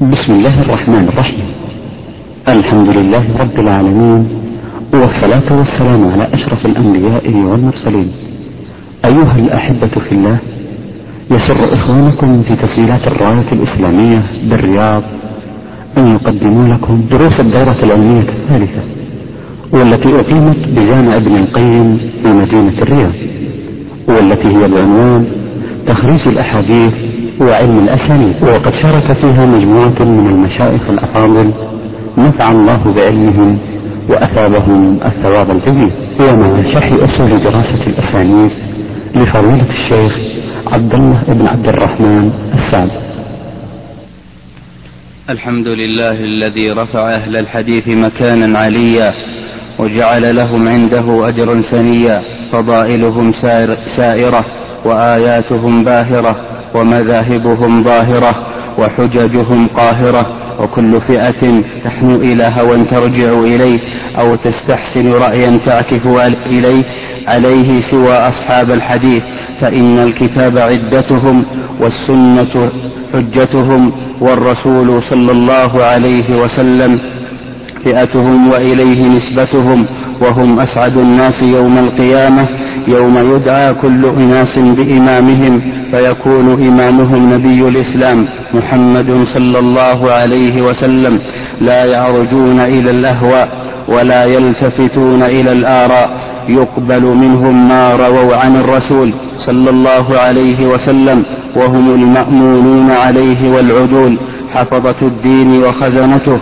بسم الله الرحمن الرحيم. الحمد لله رب العالمين والصلاة والسلام على أشرف الأنبياء والمرسلين. أيها الأحبة في الله يسر إخوانكم في تسجيلات الراية الإسلامية بالرياض أن يقدموا لكم دروس الدورة العلمية الثالثة والتي أقيمت بجامع ابن القيم بمدينة الرياض والتي هي بعنوان تخريج الأحاديث وعلم الأسانيد. وقد شارك فيها مجموعة من المشايخ الأفاضل. نفع الله بعلمهم وأثابهم الثواب الجزيل. ومع شرح أصول دراسة الأسانيد لفضيلة الشيخ عبد الله بن عبد الرحمن السعد الحمد لله الذي رفع أهل الحديث مكانا عليا وجعل لهم عنده أجرا سنيا فضائلهم سائرة وآياتهم باهرة. ومذاهبهم ظاهرة وحججهم قاهرة وكل فئة تحنو إلى هوى ترجع إليه أو تستحسن رأيا تعكف إليه عليه سوى أصحاب الحديث فإن الكتاب عدتهم والسنة حجتهم والرسول صلى الله عليه وسلم فئتهم وإليه نسبتهم وهم أسعد الناس يوم القيامة يوم يدعى كل أناس بإمامهم فيكون إمامهم نبي الإسلام محمد صلى الله عليه وسلم. لا يعرجون إلى الأهواء ولا يلتفتون إلى الآراء. يقبل منهم ما رووا عن الرسول صلى الله عليه وسلم وهم المأمونون عليه والعدول. حفظة الدين وخزنته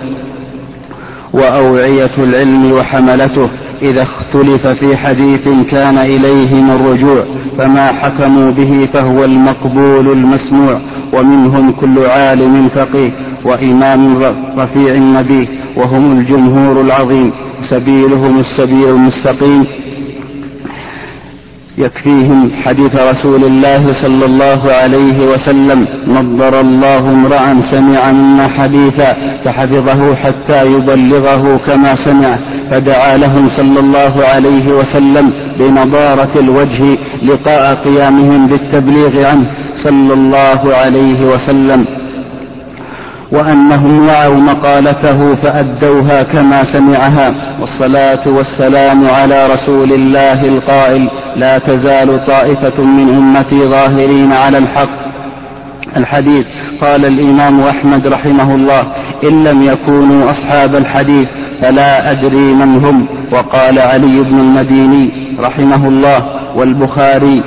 وأوعية العلم وحملته إذا اختلف في حديث كان إليهم الرجوع فما حكموا به فهو المقبول المسموع ومنهم كل عالم فقيه وإمام رفيع نبيه وهم الجمهور العظيم سبيلهم السبيل المستقيم. يكفيهم حديث رسول الله صلى الله عليه وسلم نضر الله امرأ سمع منا حديثا فحفظه حتى يبلغه كما سمع فدعا لهم صلى الله عليه وسلم بنضارة الوجه لقاء قيامهم بالتبليغ عنه صلى الله عليه وسلم. وأنهم وعوا مقالته فأدوها كما سمعها. والصلاة والسلام على رسول الله القائل لا تزال طائفة من أمتي ظاهرين على الحق. الحديث قال الإمام أحمد رحمه الله إن لم يكونوا أصحاب الحديث فلا أدري من هم. وقال علي بن المديني رحمه الله والبخاري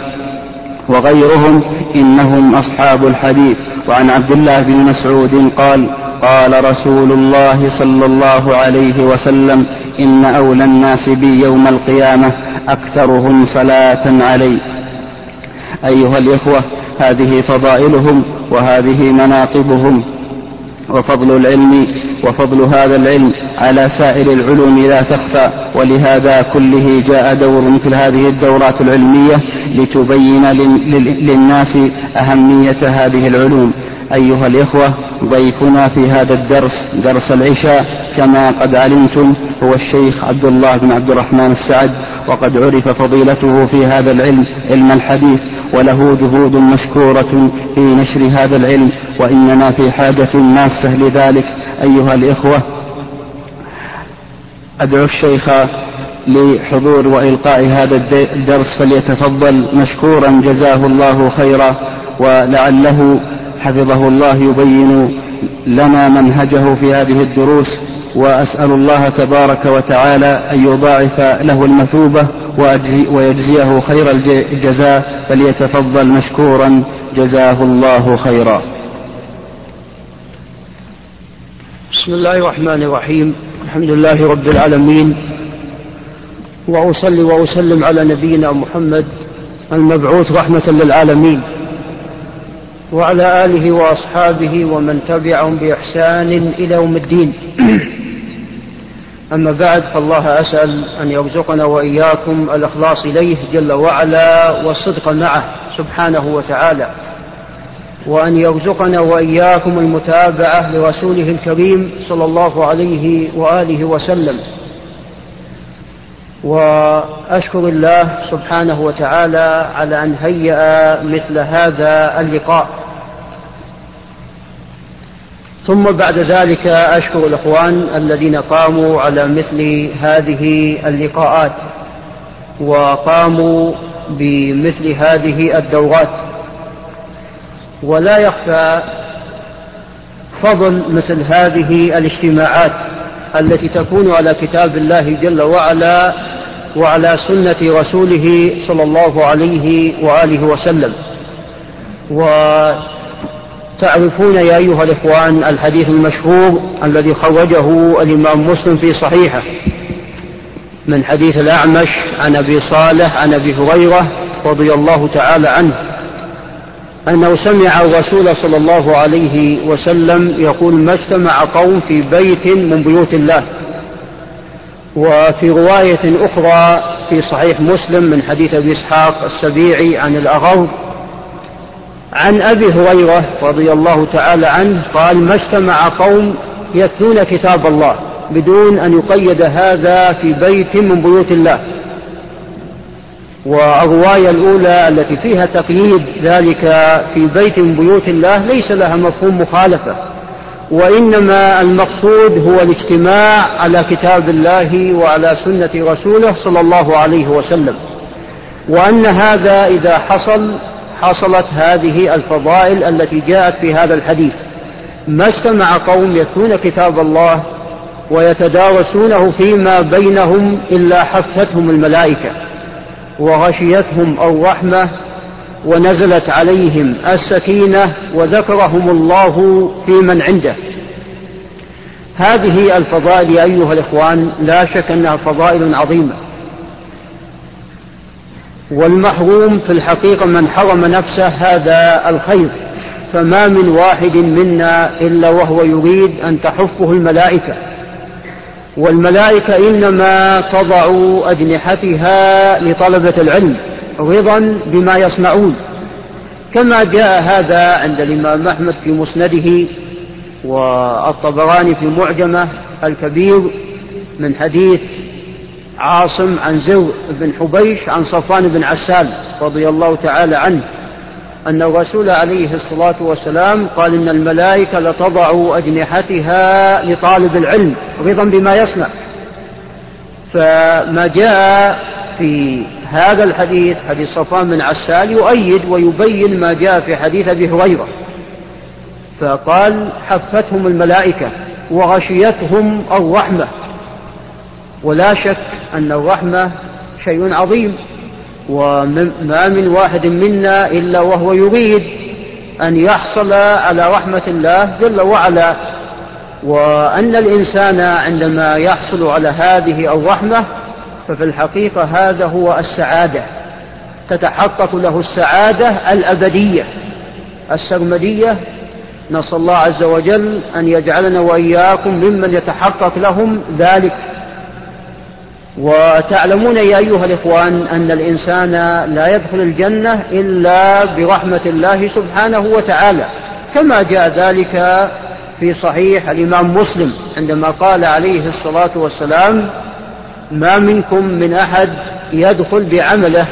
وغيرهم إنهم أصحاب الحديث. وعن عبد الله بن مسعود قال قال رسول الله صلى الله عليه وسلم إن أولى الناس بي يوم القيامة أكثرهم صلاة علي. أيها الإخوة هذه فضائلهم وهذه مناقبهم. وفضل العلم وفضل هذا العلم على سائر العلوم لا تخفى ولهذا كله جاء دور مثل هذه الدورات العلمية لتبين للناس أهمية هذه العلوم. أيها الإخوة ضيفنا في هذا الدرس درس العشاء كما قد علمتم هو الشيخ عبد الله بن عبد الرحمن السعد وقد عرف فضيلته في هذا العلم علم الحديث وله جهود مشكورة في نشر هذا العلم وإننا في حاجة ماسة لذلك. أيها الإخوة أدعو الشيخ لحضور وإلقاء هذا الدرس فليتفضل مشكورا جزاه الله خيرا ولعله حفظه الله يبين لنا منهجه في هذه الدروس وأسأل الله تبارك وتعالى أن يضاعف له المثوبة ويجزيه خير الجزاء فليتفضل مشكورا جزاه الله خيرا. بسم الله الرحمن الرحيم الحمد لله رب العالمين وأصلي وأسلم على نبينا محمد المبعوث رحمة للعالمين. وعلى آله وأصحابه ومن تبعهم بإحسان إلى يوم الدين. أما بعد فالله أسأل أن يرزقنا وإياكم الإخلاص إليه جل وعلا والصدق معه سبحانه وتعالى وأن يرزقنا وإياكم المتابعة لرسوله الكريم صلى الله عليه وآله وسلم. وأشكر الله سبحانه وتعالى على أن هيأ مثل هذا اللقاء. ثم بعد ذلك أشكر الإخوان الذين قاموا على مثل هذه اللقاءات وقاموا بمثل هذه الدورات. ولا يخفى فضل مثل هذه الاجتماعات التي تكون على كتاب الله جل وعلا وعلى سنة رسوله صلى الله عليه وآله وسلم. وتعرفون يا أيها الإخوان الحديث المشهور الذي خرجه الإمام مسلم في صحيحه من حديث الأعمش عن أبي صالح عن أبي هريرة رضي الله تعالى عنه أنه سمع الرسول صلى الله عليه وسلم يقول ما اجتمع قوم في بيت من بيوت الله. وفي رواية أخرى في صحيح مسلم من حديث أبي إسحاق السبيعي عن الأغر عن أبي هريرة رضي الله تعالى عنه قال ما اجتمع قوم يتلون كتاب الله بدون أن يقيد هذا في بيت من بيوت الله. والرواية الأولى التي فيها تقييد ذلك في بيت من بيوت الله ليس لها مفهوم مخالفة وإنما المقصود هو الاجتماع على كتاب الله وعلى سنة رسوله صلى الله عليه وسلم وأن هذا إذا حصل حصلت هذه الفضائل التي جاءت في هذا الحديث. ما اجتمع قوم يتلون كتاب الله ويتدارسونه فيما بينهم إلا حفتهم الملائكة وغشيتهم الرحمة ونزلت عليهم السكينة وذكرهم الله في من عنده. هذه الفضائل يا أيها الإخوان لا شك أنها فضائل عظيمة. والمحروم في الحقيقة من حرم نفسه هذا الخير. فما من واحد منا إلا وهو يريد أن تحفه الملائكة. والملائكة إنما تضع أجنحتها لطلبة العلم رضا بما يصنعون. كما جاء هذا عند الإمام أحمد في مسنده والطبراني في معجمة الكبير من حديث عاصم عن زر بن حبيش عن صفوان بن عسال رضي الله تعالى عنه أن الرسول عليه الصلاة والسلام قال إن الملائكة لتضع أجنحتها لطالب العلم رضا بما يصنع. فما جاء في هذا الحديث حديث صفوان بن عسال يؤيد ويبين ما جاء في حديث أبي هريرة. فقال حفتهم الملائكة وغشيتهم الرحمة. ولا شك أن الرحمة شيء عظيم وما من واحد منا إلا وهو يريد أن يحصل على رحمة الله جل وعلا. وأن الإنسان عندما يحصل على هذه الرحمة ففي الحقيقة هذا هو السعادة. تتحقق له السعادة الأبدية السرمدية. نسأل الله عز وجل أن يجعلنا وإياكم ممن يتحقق لهم ذلك. وتعلمون يا أيها الإخوان أن الإنسان لا يدخل الجنة إلا برحمة الله سبحانه وتعالى كما جاء ذلك في صحيح الإمام مسلم عندما قال عليه الصلاة والسلام ما منكم من أحد يدخل بعمله؟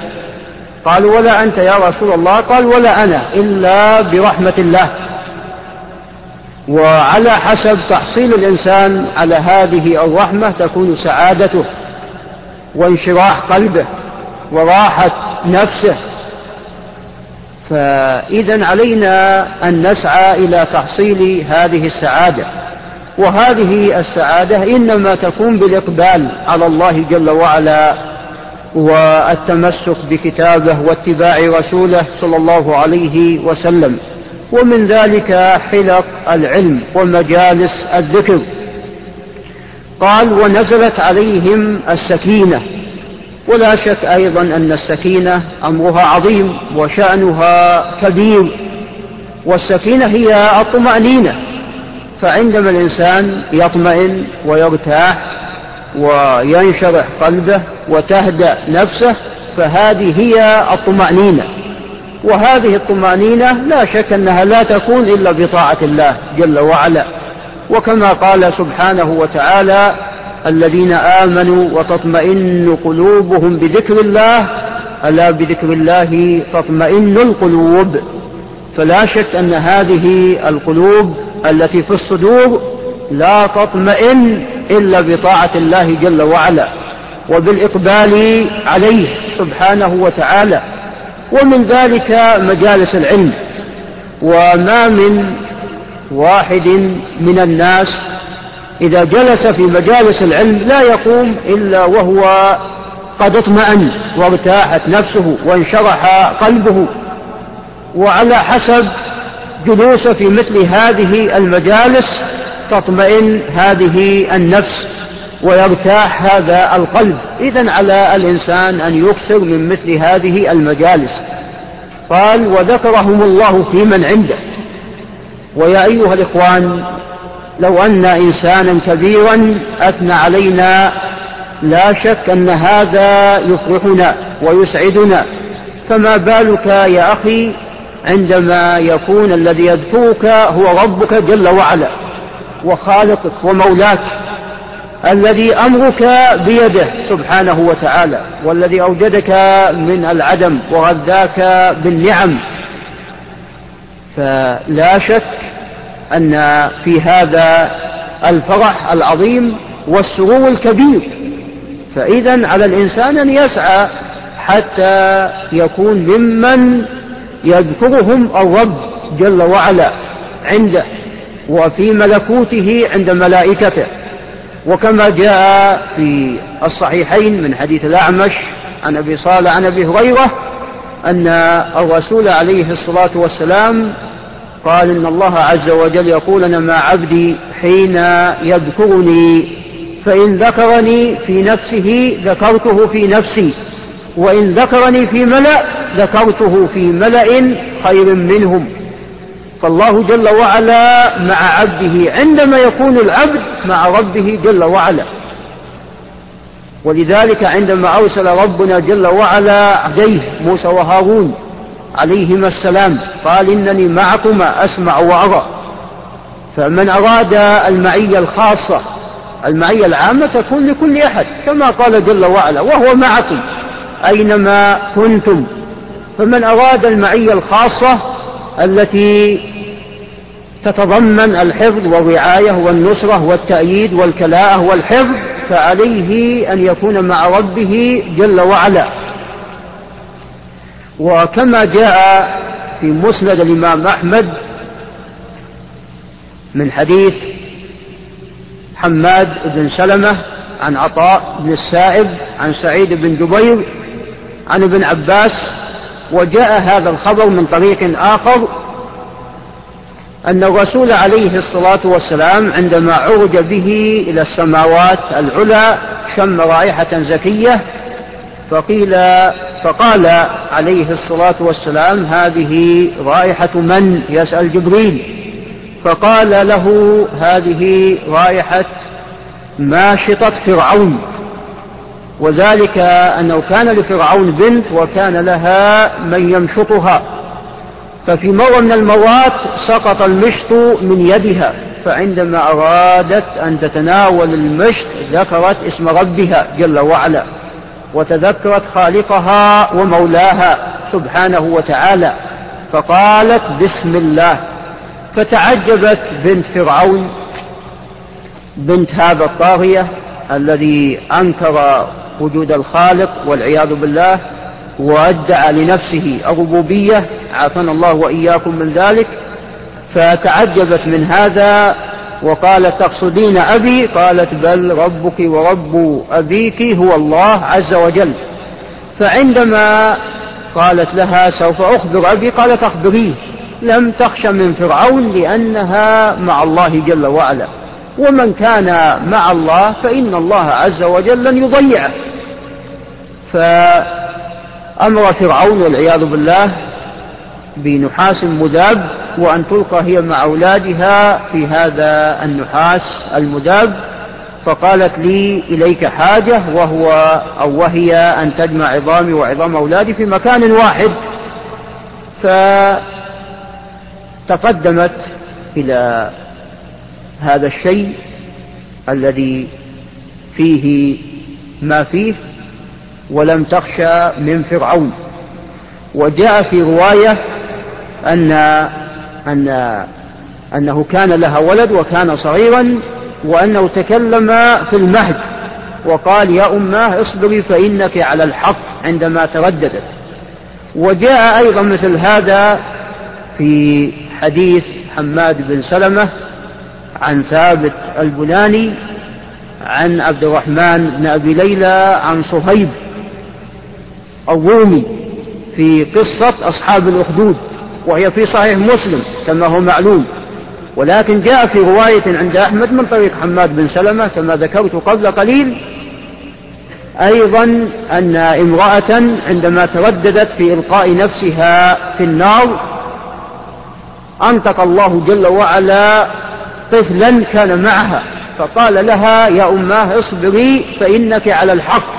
قالوا ولا أنت يا رسول الله؟ قال ولا أنا إلا برحمة الله. وعلى حسب تحصيل الإنسان على هذه الرحمة تكون سعادته. وانشراح قلبه وراحة نفسه. فإذا علينا أن نسعى إلى تحصيل هذه السعادة. وهذه السعادة إنما تكون بالإقبال على الله جل وعلا والتمسك بكتابه واتباع رسوله صلى الله عليه وسلم. ومن ذلك حلق العلم ومجالس الذكر. قال ونزلت عليهم السكينة. ولا شك أيضا أن السكينة أمرها عظيم وشأنها كبير. والسكينة هي الطمأنينة. فعندما الإنسان يطمئن ويرتاح وينشرح قلبه وتهدأ نفسه فهذه هي الطمأنينة. وهذه الطمأنينة لا شك أنها لا تكون إلا بطاعة الله جل وعلا. وكما قال سبحانه وتعالى الذين آمنوا وتطمئن قلوبهم بذكر الله ألا بذكر الله تطمئن القلوب. فلا شك أن هذه القلوب التي في الصدور لا تطمئن إلا بطاعة الله جل وعلا وبالإقبال عليه سبحانه وتعالى. ومن ذلك مجالس العلم. وما من واحد من الناس إذا جلس في مجالس العلم لا يقوم إلا وهو قد اطمأن وارتاحت نفسه وانشرح قلبه وعلى حسب جلوسه في مثل هذه المجالس تطمئن هذه النفس ويرتاح هذا القلب. إذا على الإنسان أن يكثر من مثل هذه المجالس. قال وذكرهم الله في من عنده. ويا أيها الإخوان لو أن إنسانا كبيرا أثنى علينا لا شك أن هذا يفرحنا ويسعدنا. فما بالك يا أخي عندما يكون الذي يذكرك هو ربك جل وعلا وخالقك ومولاك الذي أمرك بيده سبحانه وتعالى والذي أوجدك من العدم وغذاك بالنعم. فلا شك أن في هذا الفرح العظيم والسرور الكبير. فإذا على الإنسان أن يسعى حتى يكون ممن يذكرهم الرب جل وعلا عنده وفي ملكوته عند ملائكته. وكما جاء في الصحيحين من حديث الأعمش عن أبي صالح عن أبي هريرة أن الرسول عليه الصلاة والسلام قال إن الله عز وجل يقول أنا مع عبدي حين يذكرني فإن ذكرني في نفسه ذكرته في نفسي وإن ذكرني في ملأ ذكرته في ملأ خير منهم. فالله جل وعلا مع عبده عندما يكون العبد مع ربه جل وعلا. ولذلك عندما أرسل ربنا جل وعلا عبديه موسى وهارون عليهما السلام قال إنني معكما أسمع وأرى. فمن أراد المعية الخاصة المعية العامة تكون لكل أحد كما قال جل وعلا وهو معكم أينما كنتم. فمن أراد المعية الخاصة التي تتضمن الحفظ والرعاية والنصرة والتأييد والكلاءة والحفظ فعليه أن يكون مع ربه جل وعلا. وكما جاء في مسند الإمام أحمد من حديث حماد بن سلمة عن عطاء بن السائب عن سعيد بن جبير عن ابن عباس وجاء هذا الخبر من طريق آخر أن الرسول عليه الصلاة والسلام عندما عرج به إلى السماوات العلى شم رائحة زكية فقيل فقال عليه الصلاة والسلام هذه رائحة من؟ يسأل جبريل. فقال له هذه رائحة ماشطة فرعون. وذلك أنه كان لفرعون بنت وكان لها من يمشطها. ففي مرة من المرات سقط المشط من يدها فعندما أرادت أن تتناول المشط ذكرت اسم ربها جل وعلا وتذكرت خالقها ومولاها سبحانه وتعالى فقالت بسم الله فتعجبت بنت فرعون بنت هذا الطاغية الذي أنكر وجود الخالق والعياذ بالله وادعى لنفسه الربوبية عافانا الله وإياكم من ذلك فتعجبت من هذا وقالت تقصدين أبي؟ قالت بل ربك ورب أبيك هو الله عز وجل. فعندما قالت لها سوف أخبر أبي؟ قالت أخبريه لم تخش من فرعون لأنها مع الله جل وعلا ومن كان مع الله فإن الله عز وجل لن يضيعه فأمر فرعون والعياذ بالله بنحاس مذاب وأن تلقى هي مع أولادها في هذا النحاس المذاب. فقالت لي إليك حاجة وهو أو وهي أن تجمع عظامي وعظام أولادي في مكان واحد. فتقدمت إلى هذا الشيء الذي فيه ما فيه. ولم تخشى من فرعون. وجاء في رواية أن أن أنه كان لها ولد وكان صغيرا وأنه تكلم في المهد وقال يا أماه اصبري فإنك على الحق عندما ترددت. وجاء أيضا مثل هذا في حديث حماد بن سلمة عن ثابت البناني عن عبد الرحمن بن أبي ليلى عن صهيب الرومي في قصة أصحاب الأخدود وهي في صحيح مسلم كما هو معلوم. ولكن جاء في رواية عند أحمد من طريق حماد بن سلمة كما ذكرت قبل قليل أيضا أن امرأة عندما ترددت في إلقاء نفسها في النار أنطق الله جل وعلا طفلا كان معها فقال لها يا أماه اصبري فإنك على الحق.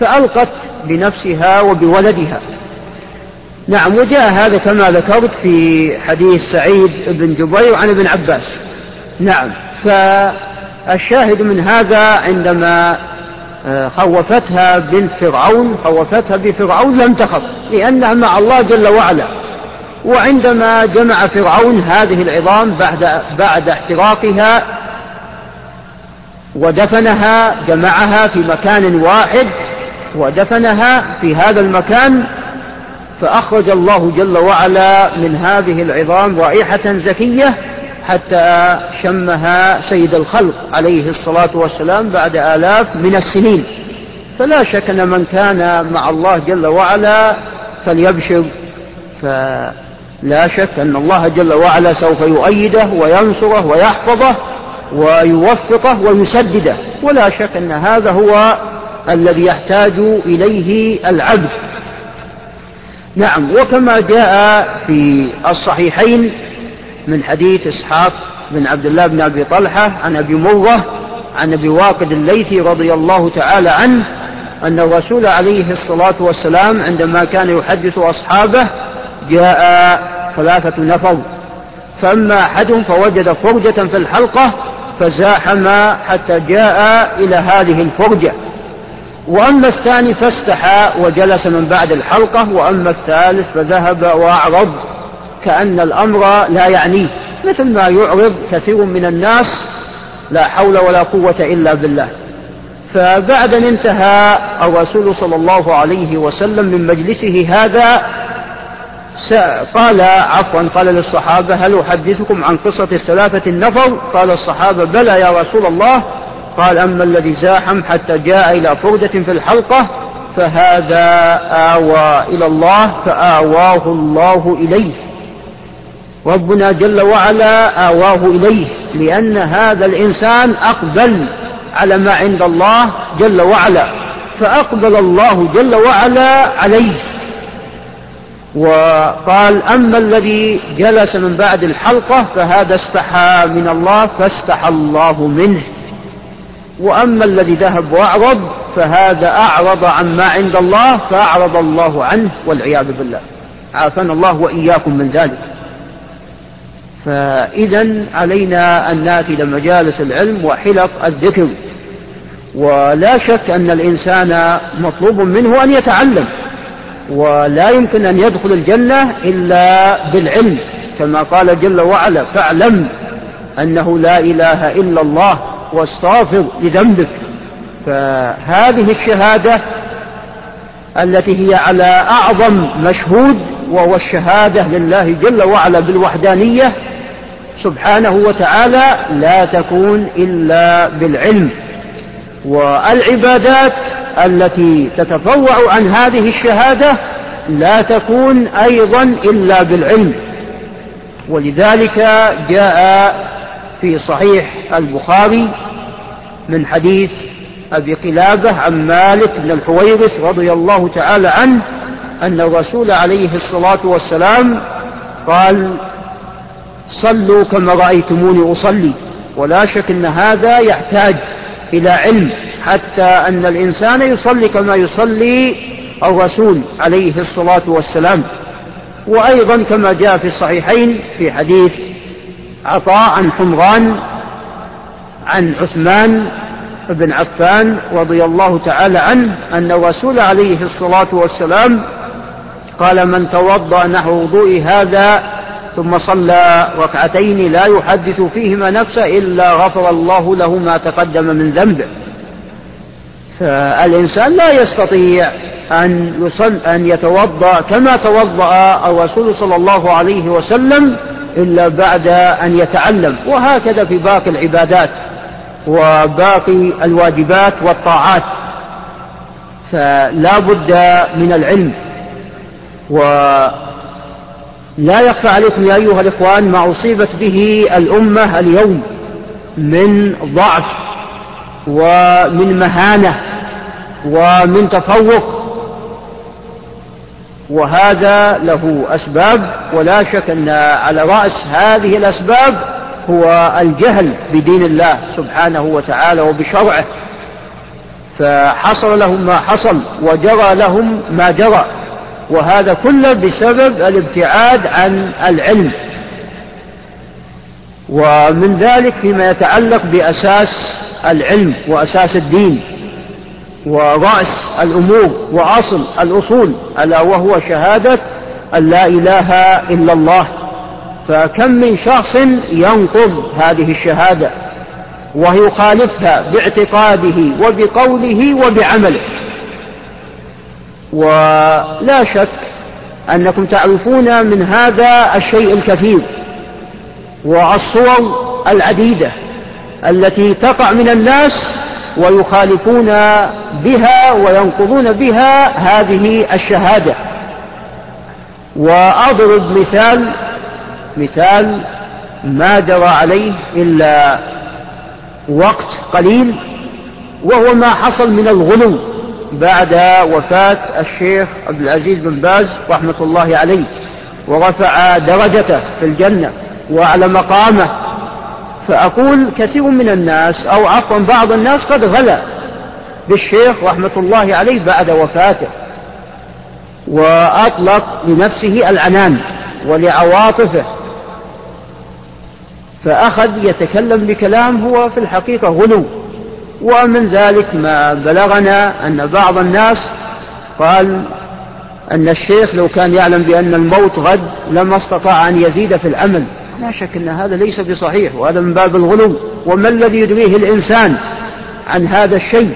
فألقت بنفسها وبولدها. نعم وجاء هذا كما ذكرت في حديث سعيد بن جبير عن ابن عباس. نعم فالشاهد من هذا عندما آه، خوفتها بنت فرعون خوفتها بفرعون لم تخف لأنها مع الله جل وعلا. وعندما جمع فرعون هذه العظام بعد بعد احتراقها ودفنها جمعها في مكان واحد ودفنها في هذا المكان فأخرج الله جل وعلا من هذه العظام رائحة زكية حتى شمها سيد الخلق عليه الصلاة والسلام بعد آلاف من السنين. فلا شك أن من كان مع الله جل وعلا فليبشر فلا شك أن الله جل وعلا سوف يؤيده وينصره ويحفظه ويوفقه ويسدده. ولا شك أن هذا هو الذي يحتاج إليه العبد. نعم وكما جاء في الصحيحين من حديث إسحاق بن عبد الله بن أبي طلحة عن أبي مرة عن أبي واقد الليثي رضي الله تعالى عنه أن الرسول عليه الصلاة والسلام عندما كان يحدث أصحابه جاء ثلاثة نفر. فأما أحدهم فوجد فرجة في الحلقة فزاحم حتى جاء إلى هذه الفرجة. وأما الثاني فاستحى وجلس من بعد الحلقة وأما الثالث فذهب وأعرض كأن الأمر لا يعنيه. مثل ما يعرض كثير من الناس لا حول ولا قوة إلا بالله. فبعد أن انتهى الرسول صلى الله عليه وسلم من مجلسه هذا قال عفوا قال للصحابة هل أحدثكم عن قصة الثلاثة النفر؟ قال الصحابة بلى يا رسول الله قال أما الذي زاحم حتى جاء إلى فردة في الحلقة فهذا آوى إلى الله فآواه الله إليه. ربنا جل وعلا آواه إليه لأن هذا الإنسان أقبل على ما عند الله جل وعلا فأقبل الله جل وعلا عليه. وقال أما الذي جلس من بعد الحلقة فهذا استحى من الله فاستحى الله منه. وأما الذي ذهب وأعرض فهذا أعرض عما عند الله فأعرض الله عنه والعياذ بالله. عافانا الله وإياكم من ذلك. فإذا علينا أن نأتي إلى مجالس العلم وحلق الذكر. ولا شك أن الإنسان مطلوب منه أن يتعلم. ولا يمكن أن يدخل الجنة إلا بالعلم. كما قال جل وعلا فاعلم أنه لا إله إلا الله. واستغفر لذنبك. فهذه الشهادة التي هي على أعظم مشهود وهو الشهادة لله جل وعلا بالوحدانية سبحانه وتعالى لا تكون إلا بالعلم. والعبادات التي تتفوع عن هذه الشهادة لا تكون أيضا إلا بالعلم. ولذلك جاء في صحيح البخاري من حديث أبي قلابة عن مالك بن الحويرث رضي الله تعالى عنه أن الرسول عليه الصلاة والسلام قال صلوا كما رأيتموني أصلي ولا شك أن هذا يحتاج إلى علم حتى أن الإنسان يصلي كما يصلي الرسول عليه الصلاة والسلام. وأيضا كما جاء في الصحيحين في حديث عطاء عن حمران عن عثمان بن عفان رضي الله تعالى عنه أن الرسول عليه الصلاة والسلام قال من توضأ نحو وضوء هذا ثم صلى ركعتين لا يحدث فيهما نفسه إلا غفر الله له ما تقدم من ذنبه. فالإنسان لا يستطيع أن يصل أن يتوضأ كما توضأ الرسول صلى الله عليه وسلم إلا بعد أن يتعلم. وهكذا في باقي العبادات وباقي الواجبات والطاعات. فلا بد من العلم. ولا يخفى عليكم يا أيها الإخوان ما أصيبت به الأمة اليوم من ضعف ومن مهانة ومن تفوق. وهذا له أسباب ولا شك أن على رأس هذه الأسباب هو الجهل بدين الله سبحانه وتعالى وبشرعه. فحصل لهم ما حصل وجرى لهم ما جرى وهذا كله بسبب الابتعاد عن العلم. ومن ذلك فيما يتعلق بأساس العلم وأساس الدين. ورأس الأمور وأصل الأصول ألا وهو شهادة أن لا إله إلا الله. فكم من شخص ينقض هذه الشهادة ويخالفها باعتقاده وبقوله وبعمله. ولا شك أنكم تعرفون من هذا الشيء الكثير والصور العديدة التي تقع من الناس ويخالفون بها وينقضون بها هذه الشهادة. وأضرب مثال مثال ما جرى عليه إلا وقت قليل وهو ما حصل من الغلو بعد وفاة الشيخ عبد العزيز بن باز رحمة الله عليه ورفع درجته في الجنة وأعلى مقامه فأقول كثير من الناس أو عفوا بعض الناس قد غلا بالشيخ رحمة الله عليه بعد وفاته وأطلق لنفسه العنان ولعواطفه فأخذ يتكلم بكلام هو في الحقيقة غلو ومن ذلك ما بلغنا أن بعض الناس قال أن الشيخ لو كان يعلم بأن الموت غد لما استطاع أن يزيد في العمل لا شك أن هذا ليس بصحيح وهذا من باب الغلو. وما الذي يدريه الإنسان عن هذا الشيء؟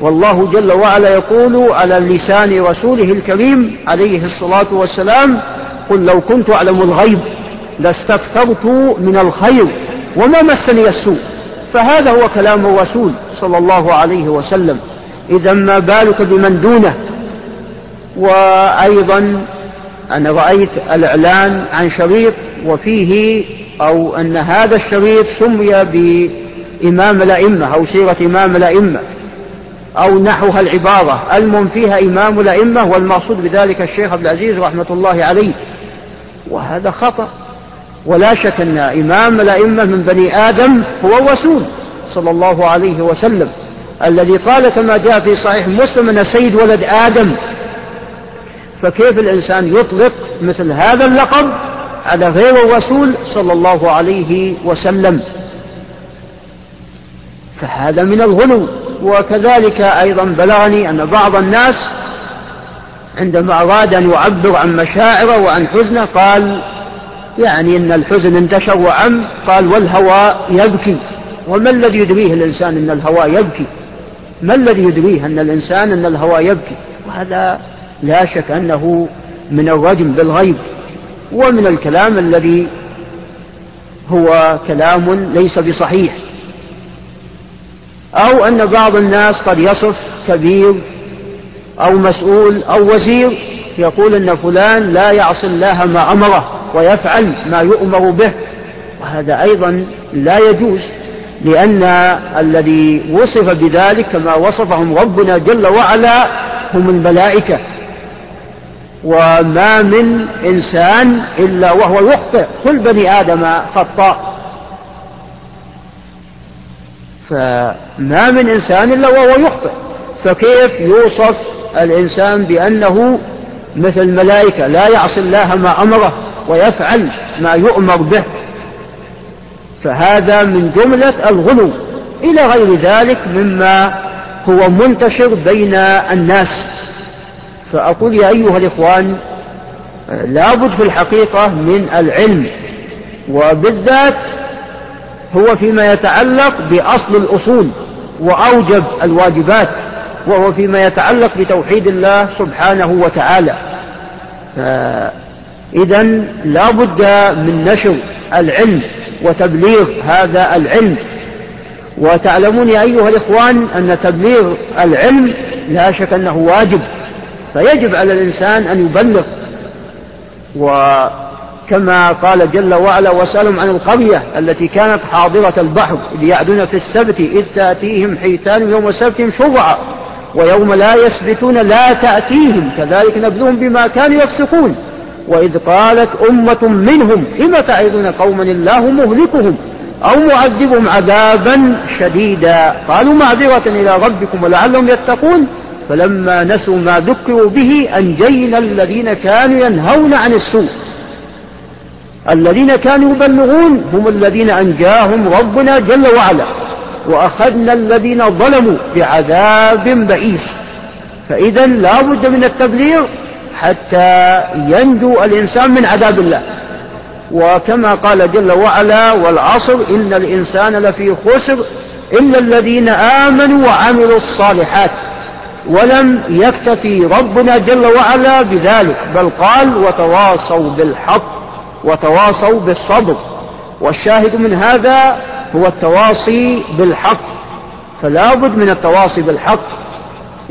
والله جل وعلا يقول على لسان رسوله الكريم عليه الصلاة والسلام قل لو كنت أعلم الغيب لاستكثرت من الخير وما مسني السوء. فهذا هو كلام الرسول صلى الله عليه وسلم. إذا ما بالك بمن دونه؟ وأيضا أنا رأيت الإعلان عن شريط وفيه أو أن هذا الشريط سمي بإمام الأئمة أو سيرة إمام الأئمة أو نحوها العبارة. المم فيها إمام الأئمة والمقصود بذلك الشيخ عبد العزيز رحمة الله عليه. وهذا خطأ. ولا شك أن إمام الأئمة من بني آدم هو الرسول صلى الله عليه وسلم. الذي قال كما جاء في صحيح مسلم أن سيد ولد آدم فكيف الإنسان يطلق مثل هذا اللقب؟ على غير الرسول صلى الله عليه وسلم. فهذا من الغلو. وكذلك أيضا بلغني أن بعض الناس عندما أراد أن يعبر عن مشاعره وعن حزنه قال يعني أن الحزن انتشر وعم قال والهواء يبكي. وما الذي يدريه الإنسان أن الهواء يبكي؟ ما الذي يدريه أن الإنسان أن الهواء يبكي؟ وهذا لا شك أنه من الرجم بالغيب ومن الكلام الذي هو كلام ليس بصحيح أو أن بعض الناس قد يصف كبير أو مسؤول أو وزير يقول أن فلان لا يعصي الله ما أمره ويفعل ما يؤمر به وهذا أيضا لا يجوز لأن الذي وصف بذلك كما وصفهم ربنا جل وعلا هم الملائكة وما من إنسان إلا وهو يخطئ. كل بني آدم خطاء. فما من إنسان إلا وهو يخطئ. فكيف يوصف الإنسان بأنه مثل الملائكة؟ لا يعصي الله ما أمره ويفعل ما يؤمر به. فهذا من جملة الغلو. إلى غير ذلك مما هو منتشر بين الناس. فأقول يا أيها الإخوان لابد في الحقيقة من العلم وبالذات هو فيما يتعلق بأصل الأصول وأوجب الواجبات وهو فيما يتعلق بتوحيد الله سبحانه وتعالى. إذا لا بد من نشر العلم وتبليغ هذا العلم. وتعلمون يا أيها الإخوان أن تبليغ العلم لا شك أنه واجب. فيجب على الإنسان أن يبلغ. وكما قال جل وعلا وسألهم عن القرية التي كانت حاضرة البحر إذ يعدون في السبت إذ تأتيهم حيتان يوم سبتهم شرعا ويوم لا يسبتون لا تأتيهم كذلك نبلوهم بما كانوا يفسقون. وإذ قالت أمة منهم لم تعظون قوما الله مهلكهم أو معذبهم عذابا شديدا؟ قالوا معذرة إلى ربكم ولعلهم يتقون. فلما نسوا ما ذكروا به أنجينا الذين كانوا ينهون عن السوء. الذين كانوا يبلغون هم الذين أنجاهم ربنا جل وعلا وأخذنا الذين ظلموا بعذاب بئيس. فإذا لا بد من التبليغ حتى ينجو الإنسان من عذاب الله. وكما قال جل وعلا والعصر إن الإنسان لفي خسر إلا الذين آمنوا وعملوا الصالحات. ولم يكتفي ربنا جل وعلا بذلك بل قال وتواصوا بالحق وتواصوا بالصبر. والشاهد من هذا هو التواصي بالحق. فلا بد من التواصي بالحق.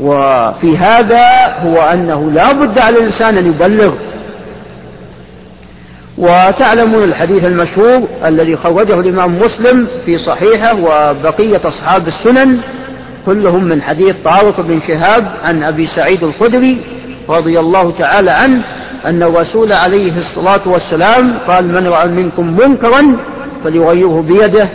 وفي هذا هو أنه لا بد على الإنسان أن يبلغ. وتعلمون الحديث المشهور الذي خرجه الإمام مسلم في صحيحه وبقية أصحاب السنن. كلهم من حديث طارق بن شهاب عن أبي سعيد الخدري رضي الله تعالى عنه أن الرسول عليه الصلاة والسلام قال من رأى منكم منكرا فليغيره بيده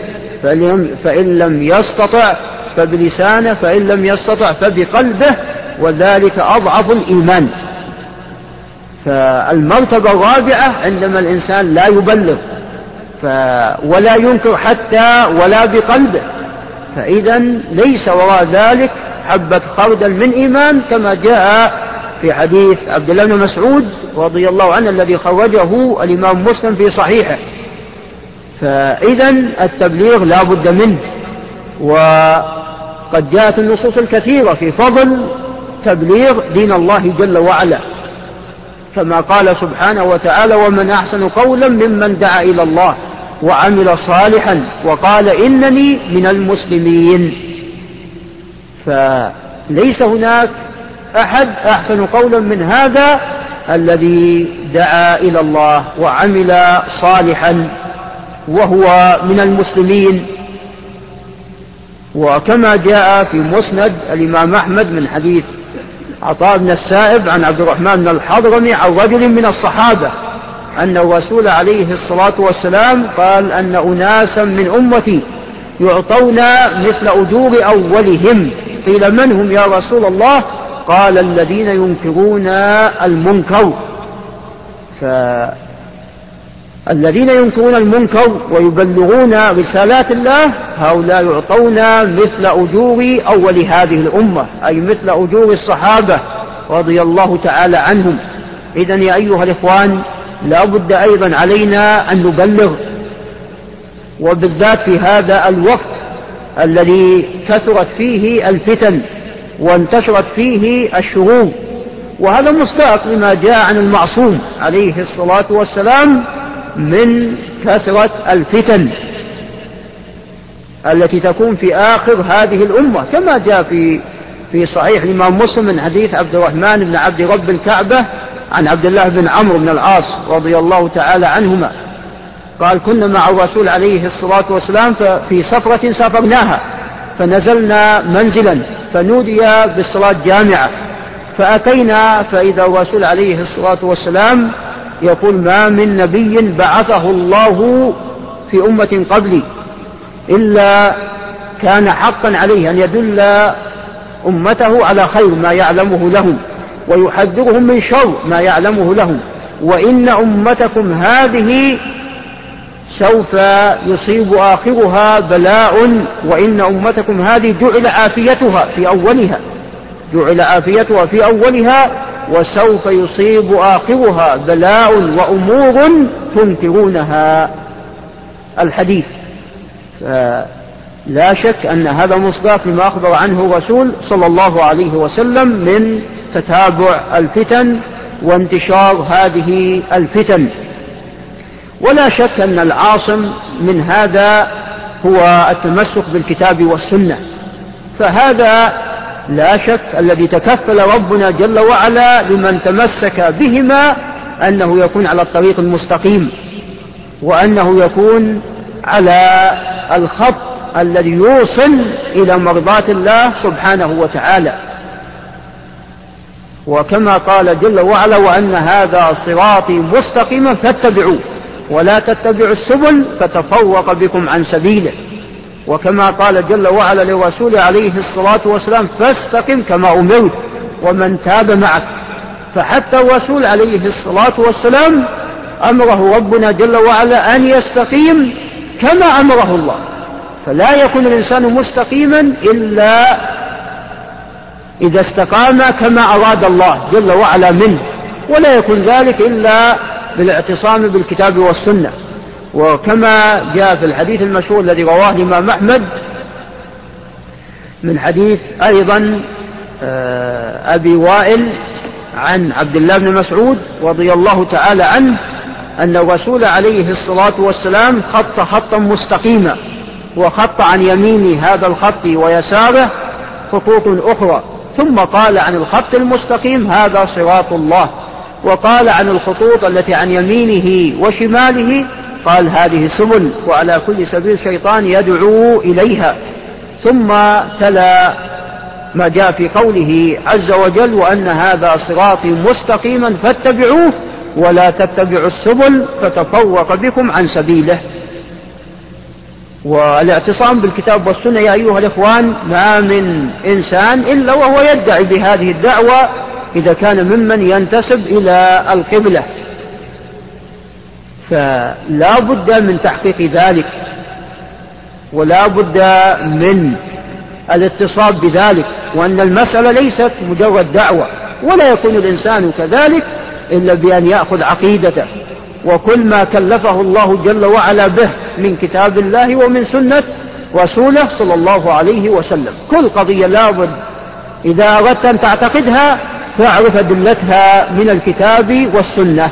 فإن لم يستطع فبلسانه فإن لم يستطع فبقلبه وذلك أضعف الإيمان. فالمرتبة الرابعة عندما الإنسان لا يبلغ ف ولا ينكر حتى ولا بقلبه. فإذا ليس وراء ذلك حبة خردل من إيمان كما جاء في حديث عبد الله بن مسعود رضي الله عنه الذي خرجه الإمام مسلم في صحيحه. فإذا التبليغ لا بد منه وقد جاءت النصوص الكثيرة في فضل تبليغ دين الله جل وعلا. كما قال سبحانه وتعالى ومن أحسن قولا ممن دعا إلى الله. وعمل صالحا وقال إنني من المسلمين. فليس هناك أحد أحسن قولا من هذا الذي دعا إلى الله وعمل صالحا وهو من المسلمين. وكما جاء في مسند الإمام أحمد من حديث عطاء بن السائب عن عبد الرحمن بن الحضرمي عن رجل من الصحابة أن الرسول عليه الصلاة والسلام قال أن أناسا من أمتي يعطون مثل أجور أولهم. قيل من هم يا رسول الله؟ قال الذين ينكرون المنكر. فالذين ينكرون المنكر ويبلغون رسالات الله هؤلاء يعطون مثل أجور أول هذه الأمة أي مثل أجور الصحابة رضي الله تعالى عنهم. إذا يا أيها الإخوان لا بد أيضا علينا أن نبلغ. وبالذات في هذا الوقت الذي كثرت فيه الفتن وانتشرت فيه الشرور وهذا مستاق لما جاء عن المعصوم عليه الصلاة والسلام من كثرة الفتن التي تكون في آخر هذه الأمة كما جاء في في صحيح الإمام مسلم من حديث عبد الرحمن بن عبد رب الكعبة عن عبد الله بن عمرو بن العاص رضي الله تعالى عنهما. قال كنا مع الرسول عليه الصلاة والسلام في سفرة سافرناها فنزلنا منزلا فنودي بالصلاة جامعة فأتينا فإذا الرسول عليه الصلاة والسلام يقول ما من نبي بعثه الله في أمة قبلي إلا كان حقا عليه أن يدل أمته على خير ما يعلمه لهم. ويحذرهم من شر ما يعلمه لهم. وإن أمتكم هذه سوف يصيب آخرها بلاء وإن أمتكم هذه جعل عافيتها في أولها. جعل عافيتها في أولها وسوف يصيب آخرها بلاء وأمور تنكرونها. الحديث. لا شك أن هذا مصداق لما أخبر عنه الرسول صلى الله عليه وسلم من تتابع الفتن وانتشار هذه الفتن. ولا شك أن العاصم من هذا هو التمسك بالكتاب والسنة. فهذا لا شك الذي تكفل ربنا جل وعلا لمن تمسك بهما أنه يكون على الطريق المستقيم وأنه يكون على الخط الذي يوصل إلى مرضاة الله سبحانه وتعالى. وكما قال جل وعلا وأن هذا صراطي مستقيما فاتبعوه ولا تتبعوا السبل فتفوق بكم عن سبيله. وكما قال جل وعلا لرسوله عليه الصلاة والسلام فاستقم كما أمرت ومن تاب معك. فحتى الرسول عليه الصلاة والسلام أمره ربنا جل وعلا أن يستقيم كما أمره الله. فلا يكون الإنسان مستقيما إلا إذا استقام كما أراد الله جل وعلا منه ولا يكون ذلك إلا بالاعتصام بالكتاب والسنة. وكما جاء في الحديث المشهور الذي رواه الإمام أحمد من حديث أيضا آه، أبي وائل عن عبد الله بن مسعود رضي الله تعالى عنه أن الرسول عليه الصلاة والسلام خط خطا مستقيما. وخط عن يمين هذا الخط ويساره خطوط أخرى. ثم قال عن الخط المستقيم هذا صراط الله. وقال عن الخطوط التي عن يمينه وشماله قال هذه سبل وعلى كل سبيل شيطان يدعو إليها. ثم تلا ما جاء في قوله عز وجل وأن هذا صراطي مستقيما فاتبعوه ولا تتبعوا السبل فتفوق بكم عن سبيله. والاعتصام بالكتاب والسنة يا أيها الإخوان ما من إنسان إلا وهو يدعي بهذه الدعوة إذا كان ممن ينتسب إلى القبلة. فلا بد من تحقيق ذلك ولا بد من الاتصاب بذلك وأن المسألة ليست مجرد دعوة ولا يكون الإنسان كذلك إلا بأن يأخذ عقيدته. وكل ما كلفه الله جل وعلا به من كتاب الله ومن سنة رسوله صلى الله عليه وسلم. كل قضية لابد. إذا أردت أن تعتقدها فاعرف أدلتها من الكتاب والسنة.